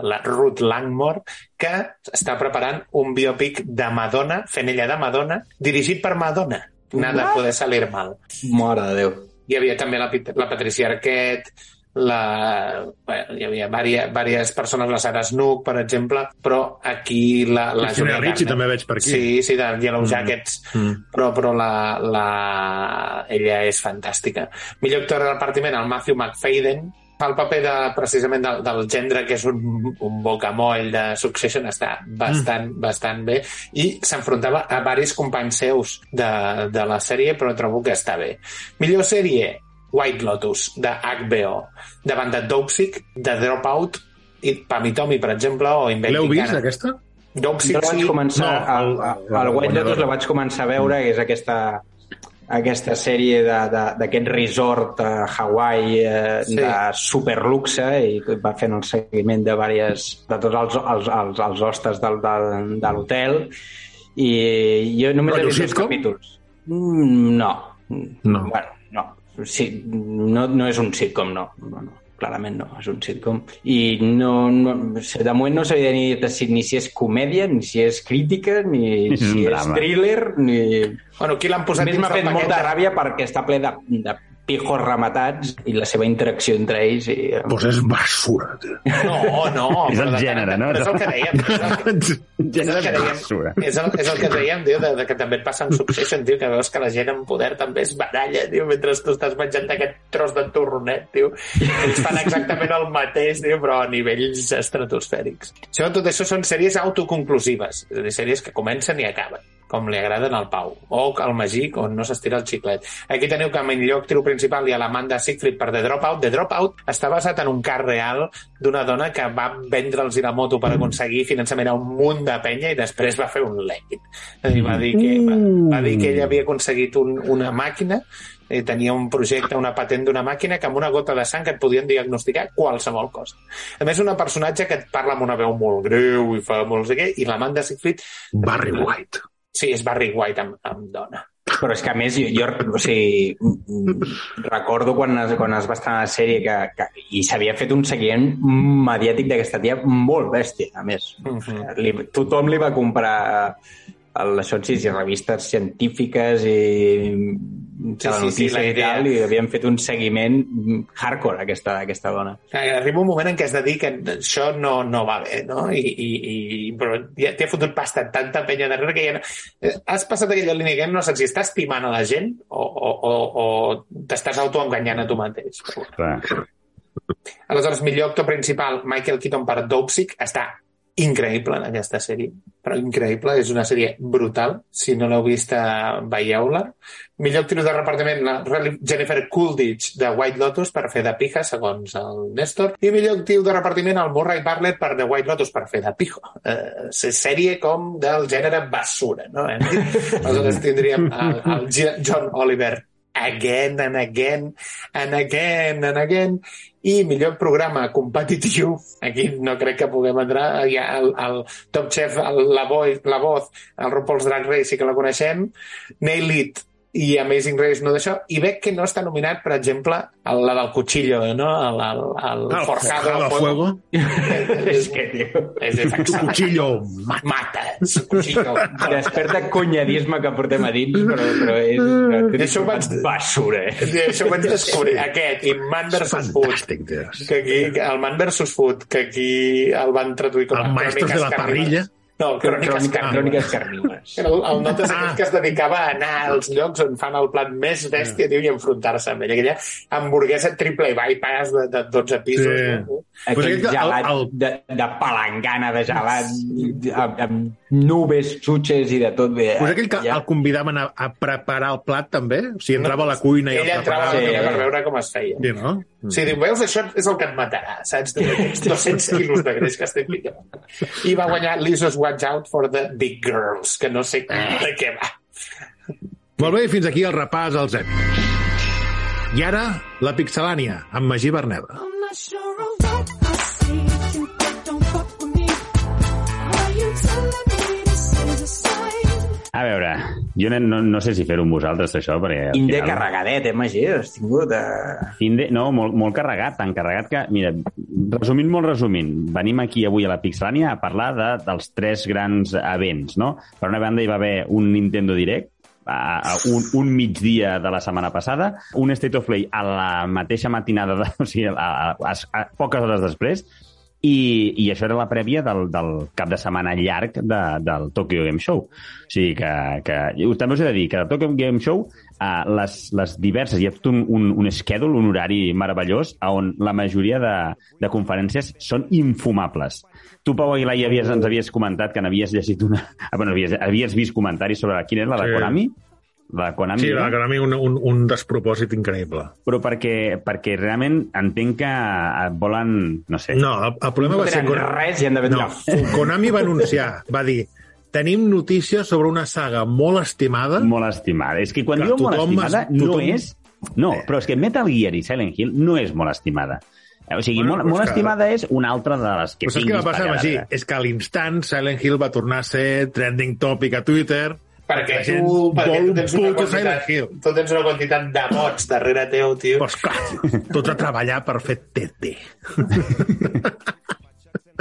la Ruth Langmore, que està preparant un biòpic de Madonna, fent ella de Madonna, dirigit per Madonna. Nada puede salir mal. Mare de Déu. Hi havia també la, la Patricia Arquette, la, bueno, hi havia diverses, diverses persones, la Sarah Snook, per exemple, però aquí la, la Cristina Julia Ricci Garner- també veig per aquí. Sí, sí, de Yellow Jackets, Mm. però, però la, la... ella és fantàstica. Millor actor de repartiment, el Matthew McFadden, fa el paper de, precisament del, del gendre que és un, un bocamoll de Succession, està bastant, mm. bastant bé, i s'enfrontava a varis companys seus de, de la sèrie, però trobo que està bé. Millor sèrie, White Lotus, de HBO, davant de Dopesick, de Dropout, i Pam i Tommy, per exemple, o L'heu vist, aquesta? Dopesick, Jo la vaig començar, No, el, el- el, el White. Lotus la vaig començar a veure, que és aquesta aquesta sèrie de- de- d'aquest resort a Hawaii eh, Sí. de superluxe i va fent el seguiment de diverses, de tots els, els, els, els hostes del, del, de l'hotel i jo només he vist sitcom? capítols. Mm, No. No. Bueno, no. Sí, no, no és un sitcom, no. no, no clarament no, és un sitcom. I no, no, de moment no sabia ni, si, ni si és comèdia, ni si és crítica, ni És si és drama. thriller, ni... Bueno, aquí l'han A posat més, m'ha fet molta de- ràbia perquè està ple de, de pijos rematats i la seva interacció entre ells. I, eh, Pues és basura, tio. No, no. És el gènere, no? Però és el que dèiem. És el que, és el que dèiem. basura. És el, és el que dèiem, tio, de, de, que també et passa amb Succession, tio, que veus que la gent amb poder també es baralla, tio, mentre tu estàs menjant aquest tros de torronet, tio. Ells fan exactament el mateix, tio, però a nivells estratosfèrics. Això, tot això són sèries autoconclusives, és a dir, sèries que comencen i acaben com li agraden al Pau, o al Magí, on no s'estira el xiclet. Aquí teniu que a millor actriu principal hi ha l'Amanda Seyfried per The Dropout. The Dropout està basat en un cas real d'una dona que va vendre'ls la moto per aconseguir finançament a un munt de penya i després va fer un a dir, va dir que, va, va dir que ella havia aconseguit un, una màquina tenia un projecte, una patent d'una màquina que amb una gota de sang et podien diagnosticar qualsevol cosa. A més, una personatge que et parla amb una veu molt greu i fa molt i l'Amanda Seyfried Barry White. Sí, és Barry White amb, amb dona. Però és que, a més, jo, jo o sigui, mm, recordo quan es, quan es va estar la sèrie que, que, i s'havia fet un seguiment mediàtic d'aquesta tia molt bèstia, a més. Mhm. li, tothom li va comprar això sí, sí, revistes científiques i Sí, sí, sí, la i tal, i havien fet un seguiment hardcore a aquesta, a aquesta dona. Arriba un moment en què has de dir que això no, no va bé, no? I, i, i, però ja t'hi ha fotut pasta tanta penya darrere que ja no... Eh, Has passat aquella línia que no saps si estàs estimant a la gent o, o, o, o t'estàs autoenganyant a tu mateix. Clar. Aleshores, millor actor principal, Michael Keaton per Dopesick, està increïble en aquesta sèrie, però increïble, és una sèrie brutal, si no l'heu vist eh, veieu-la. Millor actriu de repartiment, la Jennifer Coolidge de White Lotus per fer de pija, segons el Néstor, i millor actriu de repartiment el Murray Bartlett per The White Lotus per fer de pijo. Eh, sèrie com del gènere basura, no? Eh? Aleshores tindríem el, el John Oliver again and again and again and again i millor programa competitiu. Aquí no crec que puguem entrar. Hi ha el, el Top Chef, el, la, voz, la voz el RuPaul's Drag Race sí que la coneixem. Nail It i Amazing Race no d'això, i veig que no està nominat, per exemple, el, la del cuchillo, no? El, el, el, el forjado al fuego. és que, tio... És, és Tu cuchillo mata. Mates, cuchillo. Després de cunyadisme que portem a dins, però, però és... Però, I això ho vaig- Basura, eh? I això ho vaig descobrir, aquest, i Man vs. Food, que aquí, el Man vs. Food, que aquí el van traduir com a El Maestros de la Cròniques Parrilla. Carnívores. No, Cròniques Carnívores. cròniques carnívoles. El, el Notes Ah. que es dedicava a anar als llocs on fan el plat més bèstia tio, i enfrontar-se amb ell. Aquella hamburguesa triple bypass de, de 12 pisos. Sí. No? Pues Aquell el- gelat el- de, de palangana, de gelat, amb, amb nubes, xutxes i de tot. Bé, Pues aquell que ja. el convidaven a, a preparar el plat, també? O sigui, entrava a la cuina i el Ella entrava a preparava. la Sí. cuina per veure com es feia. Sí, no? Sí, diu, veus, això és el que et matarà, saps? Tu, aquests 200 quilos de greix que estic ficant. I va guanyar Lisa's Watch Out for the Big Girls, que no sé de què va. Molt bé, fins aquí el repàs als èpics. I ara, la pixelània, amb Magí Berneda. I'm not sure jo no, no, no sé si fer-ho amb vosaltres, això, perquè... al Inde final- carregadet, eh, Magí? Has tingut... Eh... Finde, no, molt, molt carregat, tan carregat que, mira, resumint molt resumint, venim aquí avui a la Pixelània a parlar de, dels tres grans events, no? Per una banda hi va haver un Nintendo Direct, a, a un, un migdia de la setmana passada, un State of Play a la mateixa matinada, de, o sigui, a, a, a, a poques hores després, i, i això era la prèvia del, del cap de setmana llarg de, del Tokyo Game Show. O sigui que, que també us he de dir que el Tokyo Game Show uh, les, les diverses, hi ha tot un, un, un schedule, un horari meravellós on la majoria de, de conferències són infumables. Tu, Pau Aguilar, ja havies, ens havies comentat que n'havies llegit una... Ah, bueno, havies, havies vist comentaris sobre quina era la de Sí. Konami? La de Konami, Sí, no? va, que a mi un, un, un despropòsit increïble. però perquè, perquè realment entenc que eh, volen, no sé, No, el, el problema No va ser... tenen res i han de vendre No, Konami va anunciar, va dir, tenim notícies sobre una saga molt estimada molt estimada. És que quan Que diu molt estimada, es- no tothom- és... No, però és que Metal Gear i Silent Hill no és molt estimada. O sigui, Bueno, molt, molt estimada és una altra de les que Però saps què va tinguis passar, per Magí? És que a l'instant Silent Hill va tornar a ser trending topic a Twitter. Perquè La gent tu, perquè vol tu tens una quantitat, tu tens una quantitat de mots darrere teu, tio. Pues clar, tots a treballar per fer TT.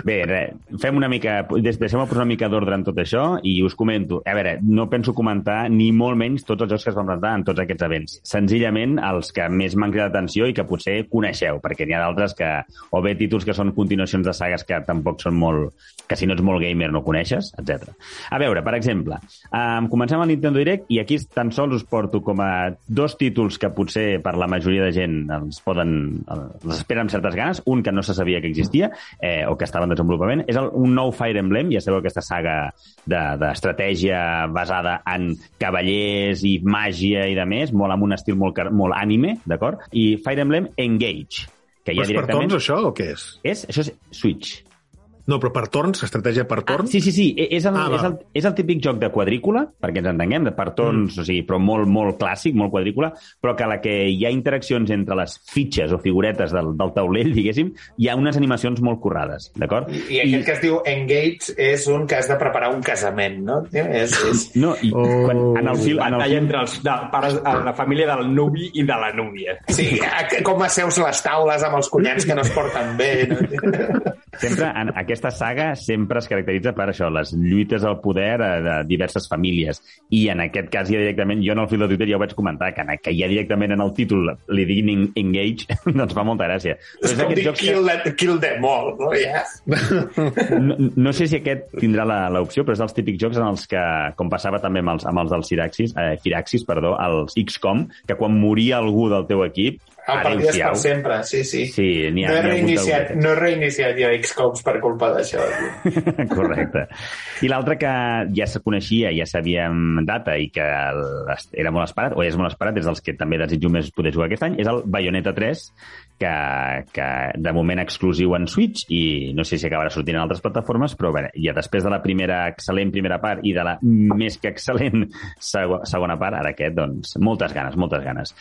Bé, re, fem una mica... Deixem-me posar una mica d'ordre en tot això i us comento. A veure, no penso comentar ni molt menys tots els jocs que es van presentar en tots aquests events. Senzillament els que més m'han cridat atenció i que potser coneixeu, perquè n'hi ha d'altres que... O bé títols que són continuacions de sagues que tampoc són molt... que si no ets molt gamer no coneixes, etc. A veure, per exemple, um, comencem al Nintendo Direct i aquí tan sols us porto com a dos títols que potser per la majoria de gent els poden... els esperen amb certes ganes. Un que no se sabia que existia eh, o que estava en desenvolupament és el, un nou Fire Emblem, ja sabeu aquesta saga de- d'estratègia basada en cavallers i màgia i de més, molt amb un estil molt, molt anime, d'acord? I Fire Emblem Engage, que Però ja és per directament... torns, això, o què és? És, això és Switch. No, però per torns, estratègia per Ah, torns? sí, sí, sí. E- És el, Ah, ah, és, el, és el típic joc de quadrícula, perquè ens entenguem, de per torns, mm. o sigui, però molt, molt clàssic, molt quadrícula, però que a la que hi ha interaccions entre les fitxes o figuretes del, del taulell, diguéssim, hi ha unes animacions molt currades, d'acord? I, I aquest que es diu Engage és un que has de preparar un casament, no? tio? És, és... No, i Oh. quan, en el fil... En el fil entre els de, pares, a la família del nuvi i de la núvia. Sí, com asseus les taules amb els cunyats que no es porten bé. No? Sempre, en aquesta saga sempre es caracteritza per això, les lluites al poder de diverses famílies. I en aquest cas ja directament, jo en el fil de Twitter ja ho vaig comentar, que, en- que ja directament en el títol li diguin en- Engage, doncs fa molta gràcia. Però És com dir que... kill, the, kill them all, no? Ja. No, no sé si aquest tindrà la- l'opció, però és dels típics jocs en els que, com passava també amb els, amb els dels Firaxis, eh, Firaxis, perdó, els XCOM, que quan moria algú del teu equip, El partit és per sempre, sí, sí. Sí, ha, no, he reiniciat, no he reiniciat jo Xcoms per culpa d'això. Correcte. I l'altre que ja se coneixia, ja sabíem data i que era molt esperat, o és molt esperat, és dels que també desitjo més poder jugar aquest any, és el Bayonetta 3, que, que de moment exclusiu en Switch i no sé si acabarà sortint en altres plataformes, però bé, ja després de la primera excel·lent primera part i de la més que excel·lent sego- segona part, ara aquest, doncs, moltes ganes, moltes ganes.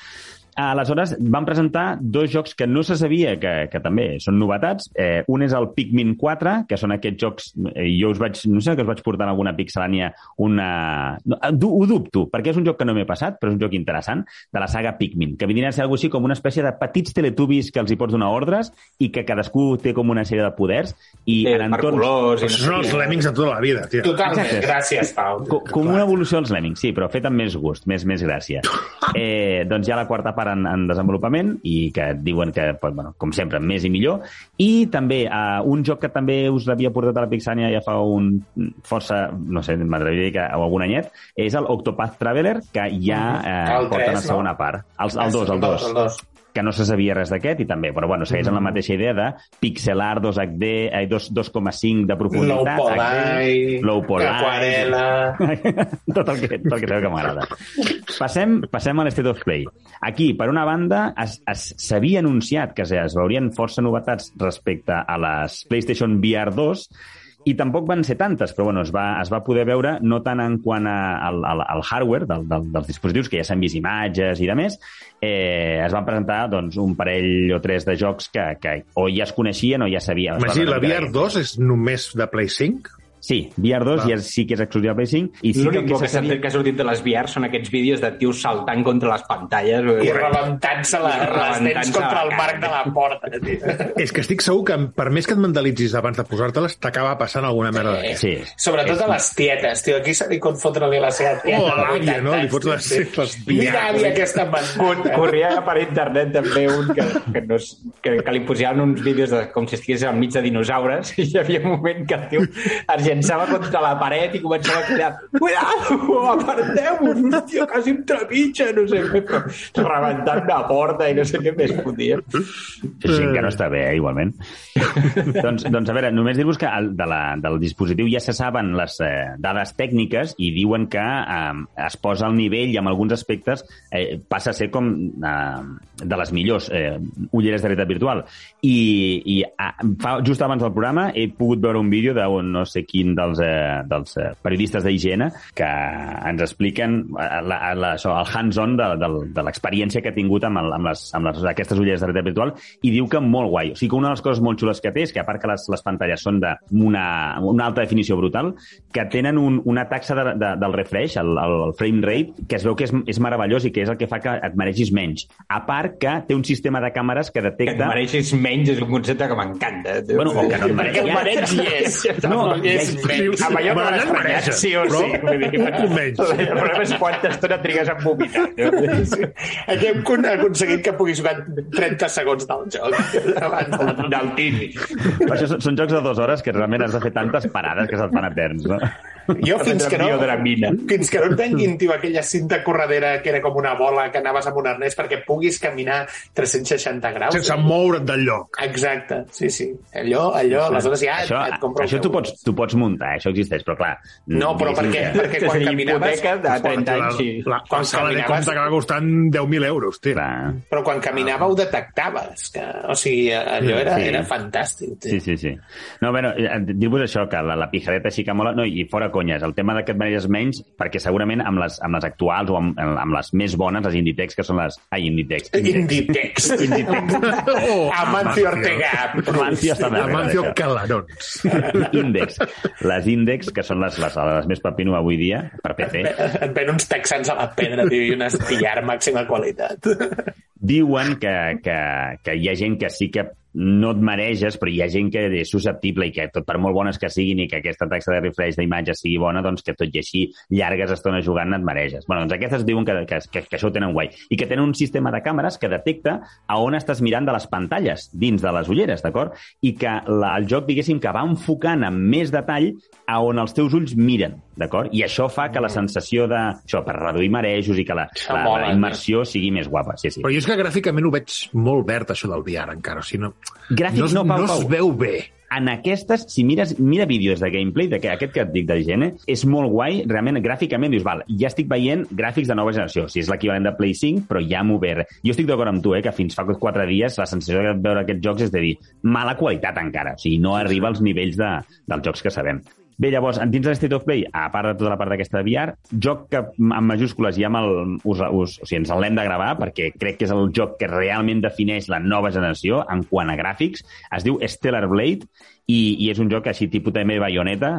Aleshores, van presentar dos jocs que no se sabia que, que també són novetats. Eh, un és el Pikmin 4, que són aquests jocs... Eh, jo us vaig... No sé que us vaig portar en alguna pixelània una... No, eh, ho dubto, perquè és un joc que no m'he passat, però és un joc interessant, de la saga Pikmin, que vindria a ser alguna així com una espècie de petits teletubbies que els hi pots donar ordres i que cadascú té com una sèrie de poders i Sí, en per entorns... colors i són els lemmings de tota la vida, tio. Totalment, Exacte. gràcies, Pau. Co- Com una evolució dels Lemmings, sí, però fet amb més gust, més, més gràcia. Eh, doncs ha la quarta part en, en desenvolupament i que diuen que, bueno, com sempre, més i millor. I també eh, un joc que també us l'havia portat a la Pixània ja fa un força, no sé, m'atreviria a dir que o algun anyet, és el Octopath Traveler, que ja eh, El porta tres, la segona no? part. El, el 2, el 2 El dos. Que no se sabia res d'aquest i també, però bueno, segueix amb la mateixa idea de pixelar 2 HD, eh, 2 2,5 de Low profunditat, Poly, low poly, aquarela... tot el que, tot el que sabeu que m'agrada. Passem, passem a l'State of Play. Aquí, per una banda, s'havia anunciat que es, es veurien força novetats respecte a les PlayStation VR 2, i tampoc van ser tantes, però bueno, es va, es va poder veure no tant en quant a, al, al, al hardware del, del, dels dispositius, que ja s'han vist imatges i de més, eh, es van presentar doncs, un parell o tres de jocs que, que o ja es coneixien o ja sabien. Imagina, la que- VR2 és només de Play 5? Sí, VR2 Va. ja sí que és exclusiva Play 5 i sí L'únic que que, se s'ha sabia... que ha sortit de les VR són aquests vídeos de tios saltant contra les pantalles. I rebentant-se la, les dents contra el marc de la porta. Tio. És que estic segur que per més que et mentalitzis abans de posar-te-les, t'acaba passant alguna merda d'aquesta. Sí. Sobretot a les tietes, tio. Aquí se li pot fotre-li la seva tieta. Oh, l'àvia, 80 no? Li fots les- les sí. Mira, àvia, aquesta mandant. Corria per internet també un que, que, no, és- que, que li posaven uns vídeos de, com si estigués enmig de dinosaures i hi havia un moment que el tio es llançava contra la paret i començava a cridar Cuidado, aparteu-vos, hòstia, quasi em trepitja, no sé què, però rebentant la porta i no sé què més fotia. Sí, sí, que no està bé, eh, igualment. doncs, doncs, a veure, només dir-vos que el, de la, del dispositiu ja se saben les eh, dades tècniques i diuen que eh, es posa al nivell i en alguns aspectes eh, passa a ser com eh, de les millors eh, ulleres de realitat virtual. I, i a, fa, just abans del programa he pogut veure un vídeo d'un no sé quin dels, eh, dels eh, periodistes d'IGN que ens expliquen eh, la, la, això, el hands-on de, de, de l'experiència que ha tingut amb, el, amb, les, amb les, aquestes ulleres de realitat virtual i diu que molt guai. O sigui que una de les coses molt xules que té és que a part que les, les pantalles són d'una una alta definició brutal, que tenen un, una taxa de, de, del refresh, el, el, el frame rate, que es veu que és, és meravellós i que és el que fa que et mereixis menys. A part que té un sistema de càmeres que Que et detecta... mereixis menys és un concepte que m'encanta. tio. Bueno, o que no et mereixis. mareig hi és. No, No, hi ja- menys. Amb allò que Bueno, l'has ja es premiat, mereixes, sí o però sí. Vull dir, un punt menys. El problema és quanta estona trigues a vomitar. No? Aquí hem con- aconseguit que pugui jugar 30 segons del joc. Abans de- Del tini. Però això són, són jocs de dues hores que realment has de fer tantes parades que se't fan eterns, no? Jo fins que no, fins que no et venguin, tio, aquella cinta corredera que era com una bola que anaves amb un arnès perquè puguis caminar 360 graus. Sense moure't del lloc. Exacte, sí, sí. Allò, allò, aleshores ja això et, et compro això tu pots, tu pots muntar, això existeix, però clar... No, però per què? diguéssim Perquè quan caminaves... de 30 La, anys, sí. la, Quan la sala de caminaves- compte acaba costant 10.000 euros, tio. Clar. Però quan caminava ho detectaves. Que, o sigui, allò era, Sí. era fantàstic. Tio. Sí, sí, sí. No, bueno, eh, dir-vos això, que la, la pijadeta sí que mola, no, i fora conyes, el tema de que et mereixes menys, perquè segurament amb les, amb les actuals o amb, amb les més bones, les Inditex, que són les... Ai, Inditex. Inditex. Oh, Amancio Ortega. Amancio. Amancio Calarons. Índex. Les Índex, que són les, les, les més pepino avui dia, per PC, Et ven uns texans a la pedra, tio, i un estillar màxima qualitat. diuen que, que, que hi ha gent que sí que no et mareges, però hi ha gent que és susceptible i que tot per molt bones que siguin i que aquesta taxa de refresh d'imatge sigui bona, doncs que tot i així llargues estones jugant et mareges. Bueno, doncs aquestes diuen que, que, que, que això ho tenen guai. I que tenen un sistema de càmeres que detecta a on estàs mirant de les pantalles, dins de les ulleres, d'acord? I que la, el joc, diguéssim, que va enfocant amb més detall a on els teus ulls miren, d'acord? I això fa que la sensació de... Això, per reduir marejos i que la, la, la immersió sigui més guapa. Sí, sí. Però jo és que gràficament ho veig molt verd, això del VR, encara. O sigui, no, Gràfics no, no, Pau, no es Pau. veu bé. en aquestes, si mires, mira vídeos de gameplay, de que aquest que et dic de Gene, és molt guai, realment, gràficament, dius, val, ja estic veient gràfics de nova generació, si és l'equivalent de Play 5, però ja m'ho ve. Jo estic d'acord amb tu, eh, que fins fa quatre dies la sensació de veure aquests jocs és de dir, mala qualitat encara, o sigui, no arriba als nivells de, dels jocs que sabem. Bé, llavors, dins de l'State of Play, a part de tota la part d'aquesta de VR, joc que amb majúscules ja el, us, us, o sigui, ens l'hem de gravar perquè crec que és el joc que realment defineix la nova generació en quant a gràfics. Es diu Stellar Blade i, i és un joc així tipus també Bayonetta,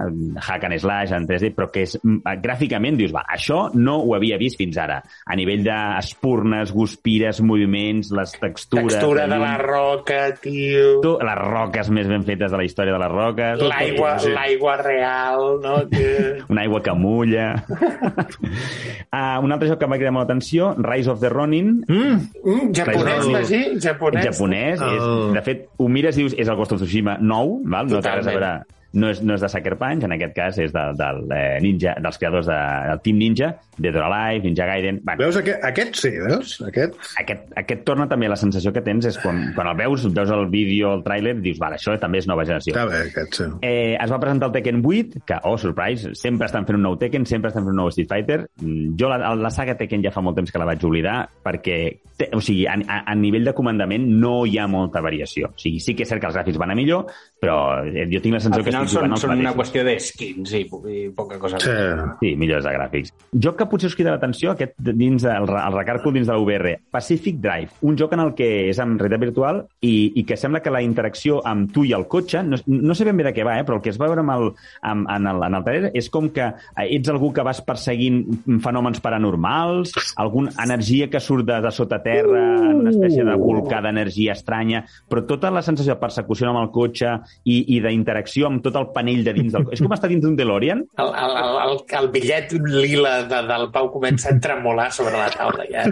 hack and slash en 3D, però que és, mm, gràficament dius, va, això no ho havia vist fins ara. A nivell d'espurnes, guspires, moviments, les textures... Textura de la roca, tio. tu- Les roques més ben fetes de la història de les roques. L'aigua l'aigua real, no? Que... una aigua que mulla. uh, un altre joc que em va cridar molt l'atenció, Rise of the Ronin, Mm, Mm, japonès, El- Magí? Japonès. japonès. És, El- de fet, ho mires i dius, és el Ghost of Tsushima nou, val? no té no és, no és de Sucker Punch, en aquest cas és del, del eh, ninja, dels creadors de, del Team Ninja, Dead or Alive, Ninja Gaiden... Bueno, Veus, aquest, aquest sí, veus? Aquest... aquest, aquest torna també la sensació que tens és quan, quan el veus, veus el vídeo, el tràiler, dius, vale, això també és nova generació. Està bé, aquest, sí. Eh, es va presentar el Tekken 8, que, oh, surprise, sempre estan fent un nou Tekken, sempre estan fent un nou Street Fighter. Mm, Jo la, la saga Tekken ja fa molt temps que la vaig oblidar, perquè, te, o sigui, a, a, a nivell de comandament no hi ha molta variació. O sigui, sí que és cert que els gràfics van a millor, però eh, jo tinc la sensació que final són, són una qüestió de skins i, i poca cosa Sí. més. Sí, millors de gràfics. Joc que potser us crida l'atenció, aquest dins del el recàlcul dins de la VR, Pacific Drive, un joc en el que és amb realitat virtual i, i que sembla que la interacció amb tu i el cotxe, no, no sé ben bé de què va, eh, però el que es va veure amb el, amb, en, el, en el trailer és com que eh, ets algú que vas perseguint fenòmens paranormals, alguna energia que surt de, de sota terra, una espècie de volcà d'energia estranya, però tota la sensació de persecució amb el cotxe i, i d'interacció amb tot el panell de dins del. És com estar dins d'un DeLorean, El, el, el, el, el bitllet lila de, del Pau comença a tremolar sobre la taula ja,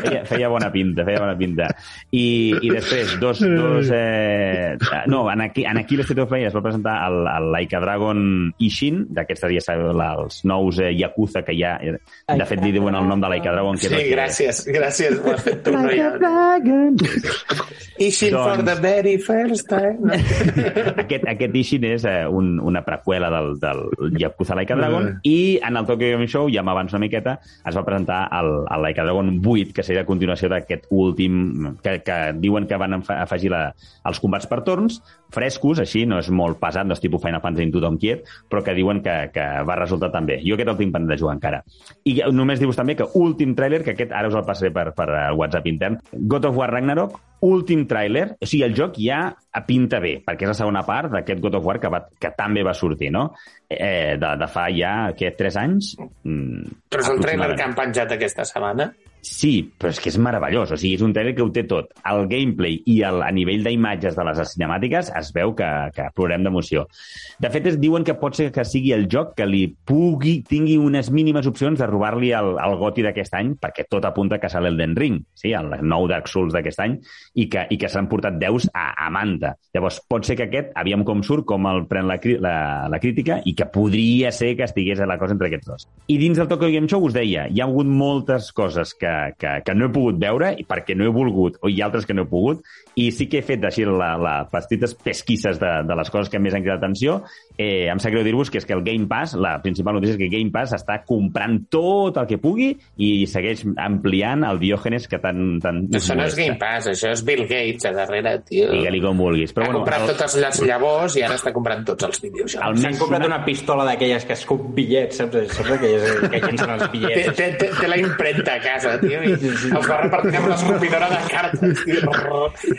feia, feia bona pinta, feia bona pinta. I, i després, dos... dos eh, no, en aquí, en aquí l'State of Play es va presentar el, el Laika Dragon Ishin, d'aquests ja sabeu, la, els nous eh, Yakuza que hi ha. eh, De fet, li diuen el nom de Laika Dragon. Que Sí, que- gràcies, gràcies, ho has fet tu, no ha... Ishin for Doncs- the very first time. Aquest, aquest Ishin és eh, un, una preqüela del, del Yakuza Laika Dragon Mm. i en el Tokyo Game Show, ja m'abans una miqueta, es va presentar el, el Laika Dragon 8, que seria a continuació d'aquest últim, que, que diuen que van afegir la, els combats per torns, frescos, així, no és molt pesat, no és tipus Final Fantasy Into Tom Kiet, però que diuen que, que va resultar també. Jo aquest el tinc pendent de jugar encara. I només dius també que últim tràiler, que aquest ara us el passaré per, per eh, WhatsApp intern, God of War Ragnarok, últim tràiler, o sigui, el joc ja pinta bé, perquè és la segona part d'aquest God of War que, va, que també va sortir, no? Eh, de, de fa ja, què, tres anys? Mm, Però és el trailer aproximadament. que han penjat aquesta setmana. Sí, però és que és meravellós. O sigui, és un trailer que ho té tot. El gameplay i el, a nivell d'imatges de les cinemàtiques es veu que, que plorem d'emoció. De fet, es diuen que pot ser que sigui el joc que li pugui, tingui unes mínimes opcions de robar-li el, el goti d'aquest any, perquè tot apunta que serà l'Elden Ring, sí? el nou Dark Souls d'aquest any, i que, i que s'han portat deus a, a manta. Llavors, pot ser que aquest, aviam com surt, com el pren la, la, la crítica, i que podria ser que estigués a la cosa entre aquests dos. I dins del Tokyo Game Show us deia, hi ha hagut moltes coses que, que, que no he pogut veure i perquè no he volgut, o hi ha altres que no he pogut, i sí que he fet així la, la petites pesquisses de, de les coses que més han cridat atenció. Eh, em sap greu dir-vos que és que el Game Pass, la principal notícia és que Game Pass està comprant tot el que pugui i segueix ampliant el Diògenes que tan... tan Això no és Game Pass, això és Bill Gates a darrere, tio. Digue-li com vulguis. Però, ha bueno, comprat el, totes les llavors i ara està comprant tots els videojocs. el S'han més comprat una pistola d'aquelles que escup bitllets, saps? Saps aquelles que llencen els Té, bitllets? té, té, té la impremta a casa, tio, i els va repartint amb l'escopidora de cartes. Tio.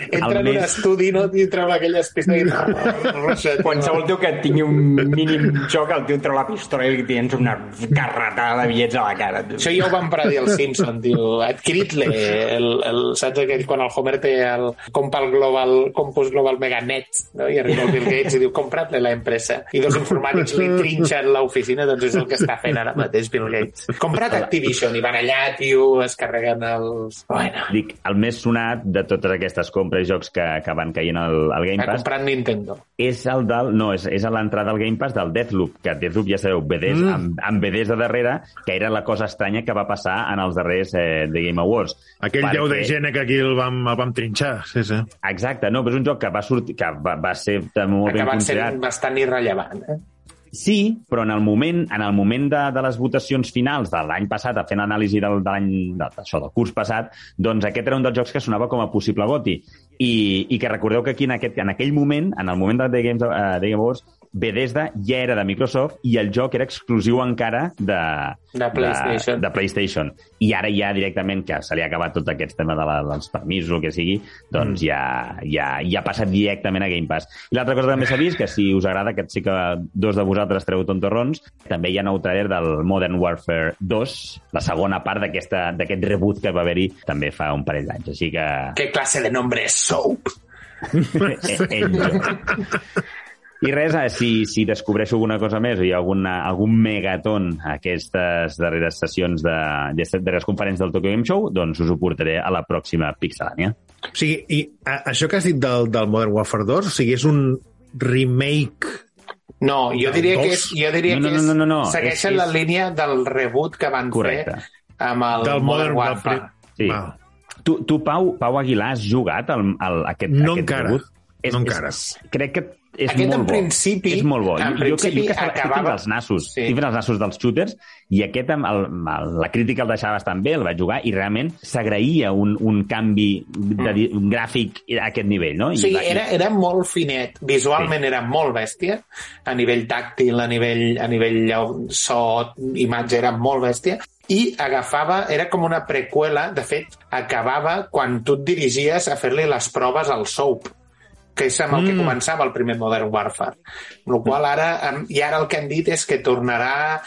Entra en un estudi, no? I treu aquelles pistes i... Qualsevol tio que tingui un mínim joc, el tio treu la pistola i li tens una carretada de bitllets a la cara. Tio. Això ja ho van predir el Simpson, tio. Adquirit-le, el, el, saps aquell quan el Homer té el, compra el Global, Compus Global Meganet, no? i arriba el Bill Gates i diu, comprat-le la empresa. I dos informàtics li trinxen l'oficina, doncs és el que està fent ara mateix Bill Gates. Comprat Activision i van allà, tio, es carreguen els... Bueno, Dic, el més sonat de totes aquestes compres i jocs que, que van caient al, al Game ha Pass comprat Nintendo. és el del, no, és, és a l'entrada al Game Pass del Deathloop, que Deathloop ja sabeu, BDs, mm. amb, amb BDs de darrere, que era la cosa estranya que va passar en els darrers eh, de Game Awards. Aquell Perquè- lleu de gent que aquí el vam, el vam trinxar, sí, sí. Exacte, no, però és un joc que va sortir, que va, va ser molt ben Acabat sent considerat. bastant irrellevant. Eh? Sí, però en el moment, en el moment de, de les votacions finals de l'any passat, fer l'anàlisi del, de l'any, de, això, del curs passat, doncs aquest era un dels jocs que sonava com a possible goti. I, i que recordeu que aquí en, aquest, en aquell moment, en el moment de The, Games, uh, The Game Awards, Bethesda ja era de Microsoft i el joc era exclusiu encara de, De PlayStation. De, de PlayStation. I ara ja directament, que se li ha acabat tot aquest tema de la, dels permisos o que sigui, doncs mm. ja, ja, ja ha passat directament a Game Pass. I l'altra cosa que també s'ha vist, que si us agrada, que sí que dos de vosaltres treu tontorrons, també hi ha nou trailer del Modern Warfare 2, la segona part d'aquest reboot que va haver-hi també fa un parell d'anys. Així que... Què classe de nombre és Soap? eh, eh, I res, eh, si, si descobreixo alguna cosa més o hi ha alguna, algun megaton a aquestes darreres sessions de, d'aquestes darreres conferències del Tokyo Game Show, doncs us ho portaré a la pròxima Pixelania. O sigui, i a, això que has dit del, del Modern Warfare 2, o sigui, és un remake... No, jo diria que és, jo diria No, no, que és, no, no, no, segueixen és- la és- línia del reboot que van Correcte. fer amb el del Modern Modern Warfare. Warfare. Sí. Val. Tu, tu Pau, Pau Aguilar, has jugat al, al, aquest, No aquest encara. reboot? És, No encara. És, crec que és Aquest, molt en bo. principi- és molt bo. en jo, jo, que, jo principi que estava, acabava- els nassos. Sí. Estic fent els nassos dels shooters i aquest, el, el, la crítica el deixava bastant bé, el vaig jugar i realment s'agraïa un, un canvi de, di- un gràfic a aquest nivell, no? I sigui, va- era, era molt finet. Visualment sí. era molt bèstia. A nivell tàctil, a nivell, a nivell so, imatge, era molt bèstia. I agafava, era com una preqüela, de fet, acabava quan tu et dirigies a fer-li les proves al Soap que és amb el que Mm. començava el primer Modern Warfare. Amb la qual ara, em- i ara el que han dit és que tornarà,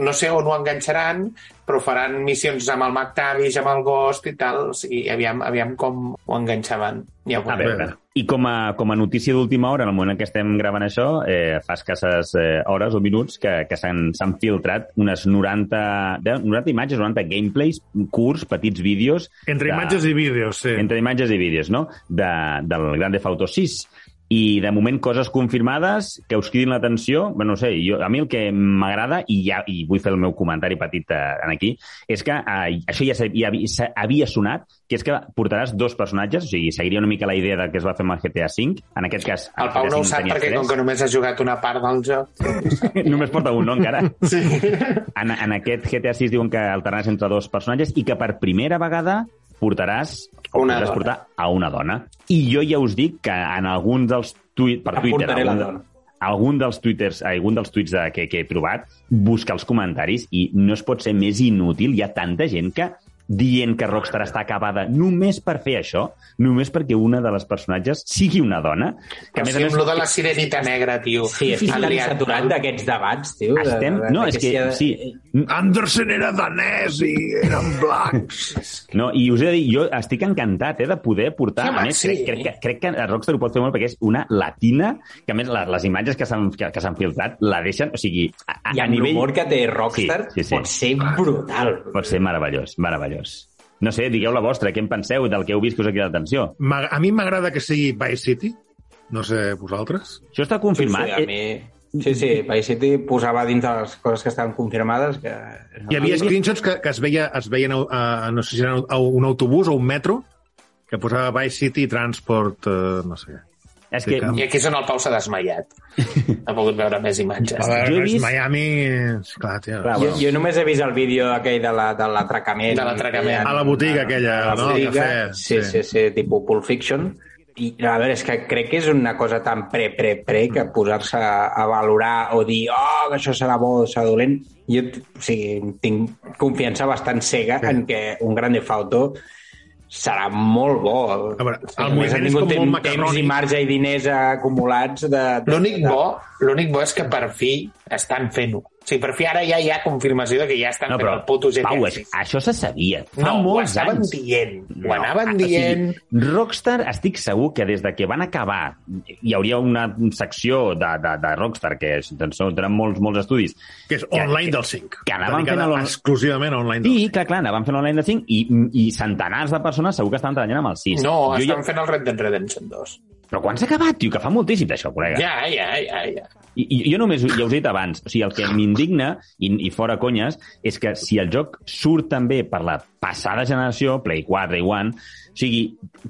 no sé on ho enganxaran, però faran missions amb el McTavish, amb el Ghost i tal, o sigui, aviam, aviam com ho enganxaven. Ja ho A veurem. veure, i com a, com a notícia d'última hora, en el moment en què estem gravant això, eh, fa escasses eh, hores o minuts que, que s'han s'han filtrat unes 90, de- 90 imatges, 90 gameplays curts, petits vídeos... Entre de- imatges i vídeos, sí. Entre imatges i vídeos, no? De, del Grand Theft Auto 6. I, de moment, coses confirmades que us cridin l'atenció. Bé, no sé, jo, a mi el que m'agrada, i, ja, i vull fer el meu comentari petit eh, en aquí, és que eh, això ja, ja havia sonat, que és que portaràs dos personatges, o sigui, seguiria una mica la idea del que es va fer amb el GTA V. En aquest cas... El Pau no ho sap perquè com que només ha jugat una part del joc. Només porta un, no, encara? Sí. En, en aquest GTA 6 diuen que alternaràs entre dos personatges i que per primera vegada portaràs Una podràs dona. portar a una dona. I jo ja us dic que en alguns dels tuits... Per Em Twitter, la algun, algun dels twitters, algun dels tuits de, que, que he trobat, busca els comentaris i no es pot ser més inútil. Hi ha tanta gent que dient que Rockstar està acabada només per fer això, només perquè una de les personatges sigui una dona, que a més a sigui, més... amb de la sirenita negra, tio. Sí, estic Han tan saturat d'aquests debats, tio. de- Estem... de- No, de és que... de- Sí, Anderson era danès i eren blancs. No, i us he de dir, jo estic encantat eh, de poder portar... Sí, a més, sí. crec, crec, que, crec que Rockstar ho pot fer molt perquè és una latina, que a més les, les imatges que s'han que, que s'han filtrat la deixen... O sigui, a, a, I a amb nivell... l'humor que té Rockstar, Sí, sí, sí. pot ser brutal. Pot ser meravellós, meravellós. No sé, digueu la vostra, què en penseu del que heu vist que us ha cridat l'atenció? A mi m'agrada que sigui Vice City, no sé vosaltres. Això està confirmat? Sí, sí, a mi... Sí, sí, Vice City posava dins de les coses que estaven confirmades que... Hi havia screenshots que, que es, veia, es veien a, a, no sé si era a un autobús o un metro que posava Vice City Transport, eh, no sé què. És que I aquí és on el Pau s'ha desmaiat. ha pogut veure més imatges. A veure, Jo he vist- Miami... Clar, tio. Clar, jo, jo només he vist el vídeo aquell de la- de l'atracament. De l'atracament. A la botiga aquella, a la no? Botiga. cafè, Sí, sí. sí, sí, tipus Pulp Fiction. I, a veure, és que crec que és una cosa tan pre-pre-pre que posar-se a, valorar o dir, oh, que això serà bo o serà dolent, jo o sigui, tinc confiança bastant cega Sí. en que un Grand Theft Auto serà molt bo. A veure, el A més, ha és tingut com molt temps, temps macarrònic. i marge i diners acumulats de... de L'únic de- bo, l'únic bo és que per fi estan fent-ho. O sigui, per fi ara ja hi ha confirmació de que ja estan No, fent però, el puto GTA Pau, és, 6. això se sabia. Fa No, ho molts estaven anys. dient. Ho anaven o dient. Sigui, Rockstar, estic segur que des de que van acabar, hi hauria una secció de, de, de Rockstar, que és- doncs, tenen molts, molts estudis, Que és Que- online que- del 5. que anaven fent a l'on- exclusivament online del Sí, clar, clar, anaven fent online de 5 i, i centenars de persones segur que estaven treballant amb el 6. No, jo, estan fent el Red Dead Redemption 2. Però quan s'ha acabat, tio? Que fa moltíssim d'això, col·lega. Ja, ja, ja, ja. I, i jo només, ja us he dit abans, o sigui, el que m'indigna, i, i fora conyes, és que si el joc surt també per la passada generació, Play 4 i One, o sigui,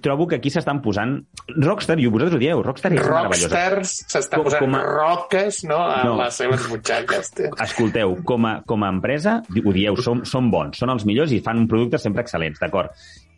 trobo que aquí s'estan posant... Rockstar, i vosaltres ho dieu, Rockstar és meravellós. Rockstars s'està Com- posant com a- roques no, a No. les seves butxaques. Escolteu, com a, com a empresa, ho dieu, som, som bons, són els millors i fan un producte sempre excel·lents, d'acord?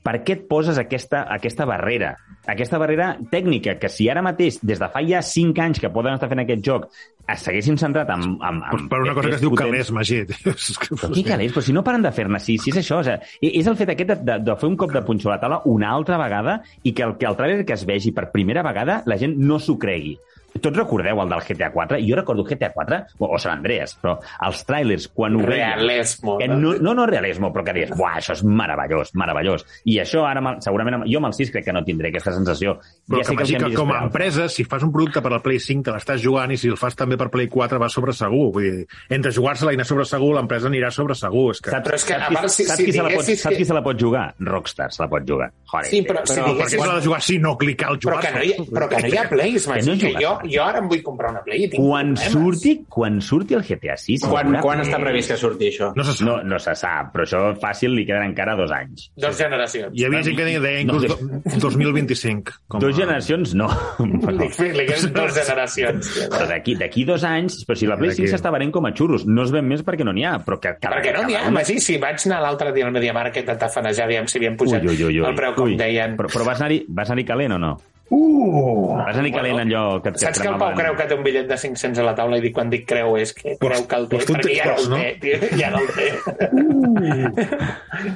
Per què et poses aquesta, aquesta barrera? Aquesta barrera tècnica, que si ara mateix, des de fa ja 5 anys que poden estar fent aquest joc, es s'haguessin centrat en... en, Pues en per una cosa que es diu potents- calés, Magí. Però qui calés? Però si no paren de fer-ne, si, si és això, o sigui, és el fet aquest de, de, de fer un cop de punxó a la taula una altra vegada i que el, que el trailer que es vegi per primera vegada la gent no s'ho cregui. Tots recordeu el del GTA 4? Jo recordo GTA 4, o, o San Andreas, però els trailers, quan ho veia... Realesmo. Que no, no, no realismo, però que dius, buah, això és meravellós, meravellós. I això ara, segurament, jo amb el 6 crec que no tindré aquesta sensació. Però ja que, sé que que com a empresa, si fas un producte per al Play 5, te l'estàs jugant, i si el fas també per Play 4, va sobre segur. Vull dir, entre jugar-se-la i anar sobre segur, l'empresa anirà sobre segur. És que... Saps, Però és que, a part, si- saps, si qui se la pot, diguessis saps que- qui se la pot jugar? Rockstar se la pot jugar. Joder, Sí, però, si Però per què diguessis... se l'ha de jugar si no clicar al Però jugar? que no, hi ha, però que no hi ha plays, Magí, no que, jugues. jo, jo ara em vull comprar una play i tinc quan problemes. surti, quan surti el GTA 6... Quan, quan està previst que surti això? No se sap. No, no se sap, però això fàcil li queden encara dos anys. Dos generacions. Hi havia gent que deia, deia inclús No, do- 2025. Com Dos a- generacions no. Però, Li, li queden dos generacions. però d'aquí d'aquí dos anys, però si la Play 5 D'aquí. s'està venent com a xurros, no es ven més perquè no n'hi ha, però que cada, Perquè no n'hi ha, Magí, si vaig anar l'altre dia al Mediamarkt a tafanejar, aviam si havien pujat Ui, ui, ui, ui. el preu, com Ui. deien. Però, però vas anar-hi vas anar calent o no? Uh! Vas anar-hi calent allò que et Saps que el Pau creu que té un bitllet de 500 a la taula i dic quan dic creu és que creu que el té, perquè ja no el no? té, tio, ja no el té.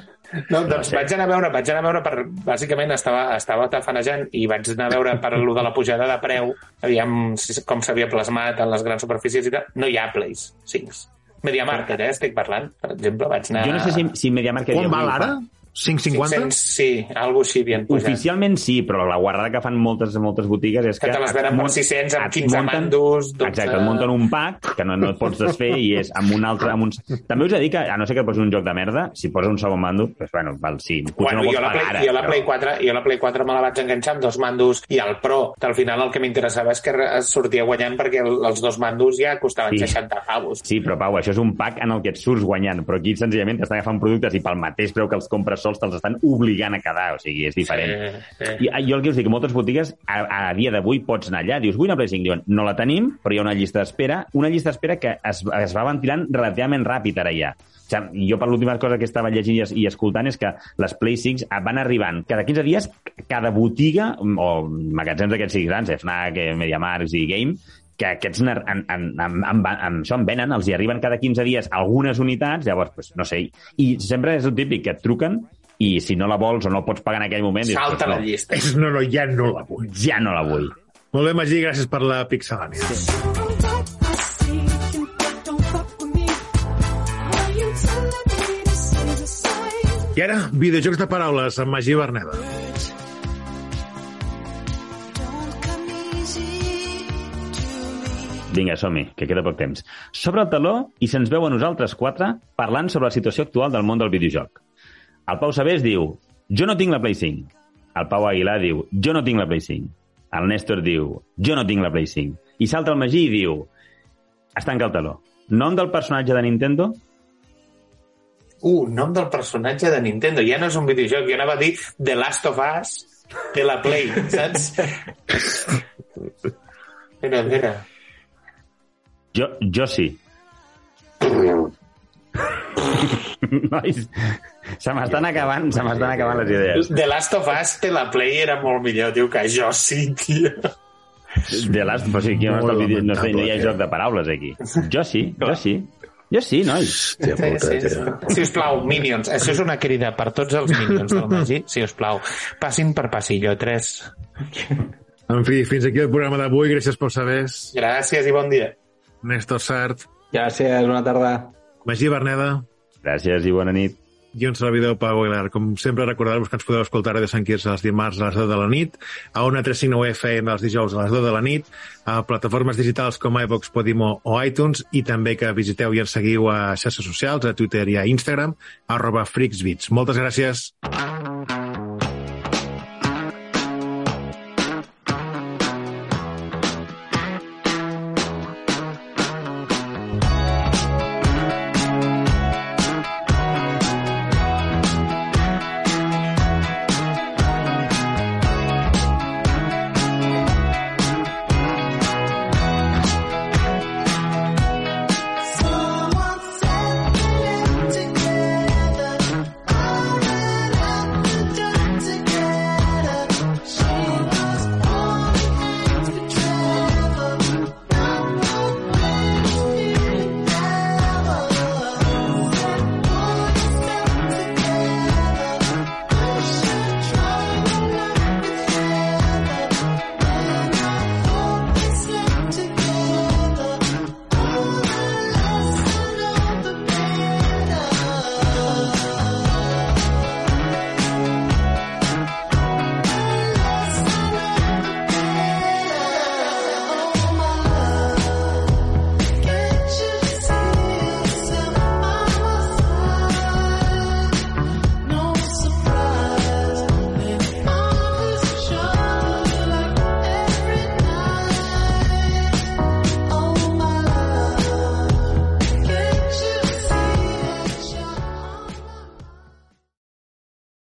No, doncs vaig anar a veure, vaig anar a veure per, bàsicament estava, estava tafanejant i vaig anar a veure per lo de la pujada de preu, aviam com s'havia plasmat en les grans superfícies i tal. No hi ha Plays 5. Mediamarkt, eh, estic parlant. Per exemple, vaig anar... Jo no sé si, si MediaMarkt... Quan val ho fa. Ara? 550? 500, sí, alguna així havien pujat. Oficialment sí, però la guardada que fan moltes moltes botigues és que... Que te les venen per mun- 600 amb et 15 mandos, 12. Exacte, et munten un pack que no, no et pots desfer i és amb un altre... Amb uns... També us he de dir que, a no ser que posi un joc de merda, si posa un segon mando, doncs, bueno, val, sí, potser Bueno, no ho jo la, Play, ara. jo, la Play però... 4, jo la Play 4 me la vaig enganxar amb dos mandos i el Pro, que al final el que m'interessava és que sortia guanyant perquè el, els dos mandos ja costaven Sí. sí. 60 pavos. Sí, però Pau, això és un pack en el que et surts guanyant, però aquí senzillament t'estan agafant productes i pel mateix preu que els compres sols te'ls estan obligant a quedar, o sigui, és diferent. Sí, sí. I, ah, jo el que us dic, moltes botigues a, a dia d'avui pots anar allà, dius, vull una Play 5, diuen, no la tenim, però hi ha una llista d'espera, una llista d'espera que es, es va ventilant relativament ràpid ara ja. O sigui, jo per l'última cosa que estava llegint i, i escoltant és que les Play 5 van arribant cada 15 dies, cada botiga o magatzems d'aquests six grans, FNAC, eh, MediaMarkt i Game, que aquests en, en, en, en, en, en, això en venen, els hi arriben cada 15 dies algunes unitats, llavors, pues, no sé, i sempre és el típic que et truquen i si no la vols o no pots pagar en aquell moment... dius, Salta pues, la no, llista. És, no, no, ja no la vull. Ja no la vull. Molt bé, Magí, gràcies per la pixelània. Sign? I ara, videojocs de paraules amb Magí Berneda. Vinga, som-hi, que queda poc temps. Sobre el taló i se'ns veu a nosaltres quatre parlant sobre la situació actual del món del videojoc. El Pau Sabés diu, jo no tinc la Play 5. El Pau Aguilar diu, jo no tinc la Play 5. El Néstor diu, jo no tinc la Play 5. I salta el Magí i diu, es tanca el taló. Nom del personatge de Nintendo? Uh, nom del personatge de Nintendo. Ja no és un videojoc, jo anava a dir The Last of Us de la Play, saps? Mira, mira. Jo, jo sí. Nois, se m'estan acabant, se m'estan acabant les idees. The Last of Us de la Play era molt millor, diu que jo sí, tio. De last, però sí, aquí no, està el vídeo, no, sé, no hi ha joc de paraules aquí. Jo sí, jo sí. Jo sí, noi. Hòstia puta, tio. Si us plau, Minions. Això és una crida per tots els Minions del Magí. Si us plau, passin per passillo 3. En fi, fins aquí el programa d'avui. Gràcies pels sabers. Gràcies i bon dia. Néstor Sart, Gràcies, bona tarda. Magí Berneda Gràcies i bona nit. i un servidor, Pau Aguilar. Com sempre, recordar-vos que ens podeu escoltar a Radio Sant Quirze els dimarts a les 10 de la nit, a una 359 FM els dijous a les 2 de la nit, a plataformes digitals com iVox, Podimo o iTunes, i també que visiteu i ens seguiu a xarxes socials, a Twitter i a Instagram, arroba freaksbeats. Moltes gràcies.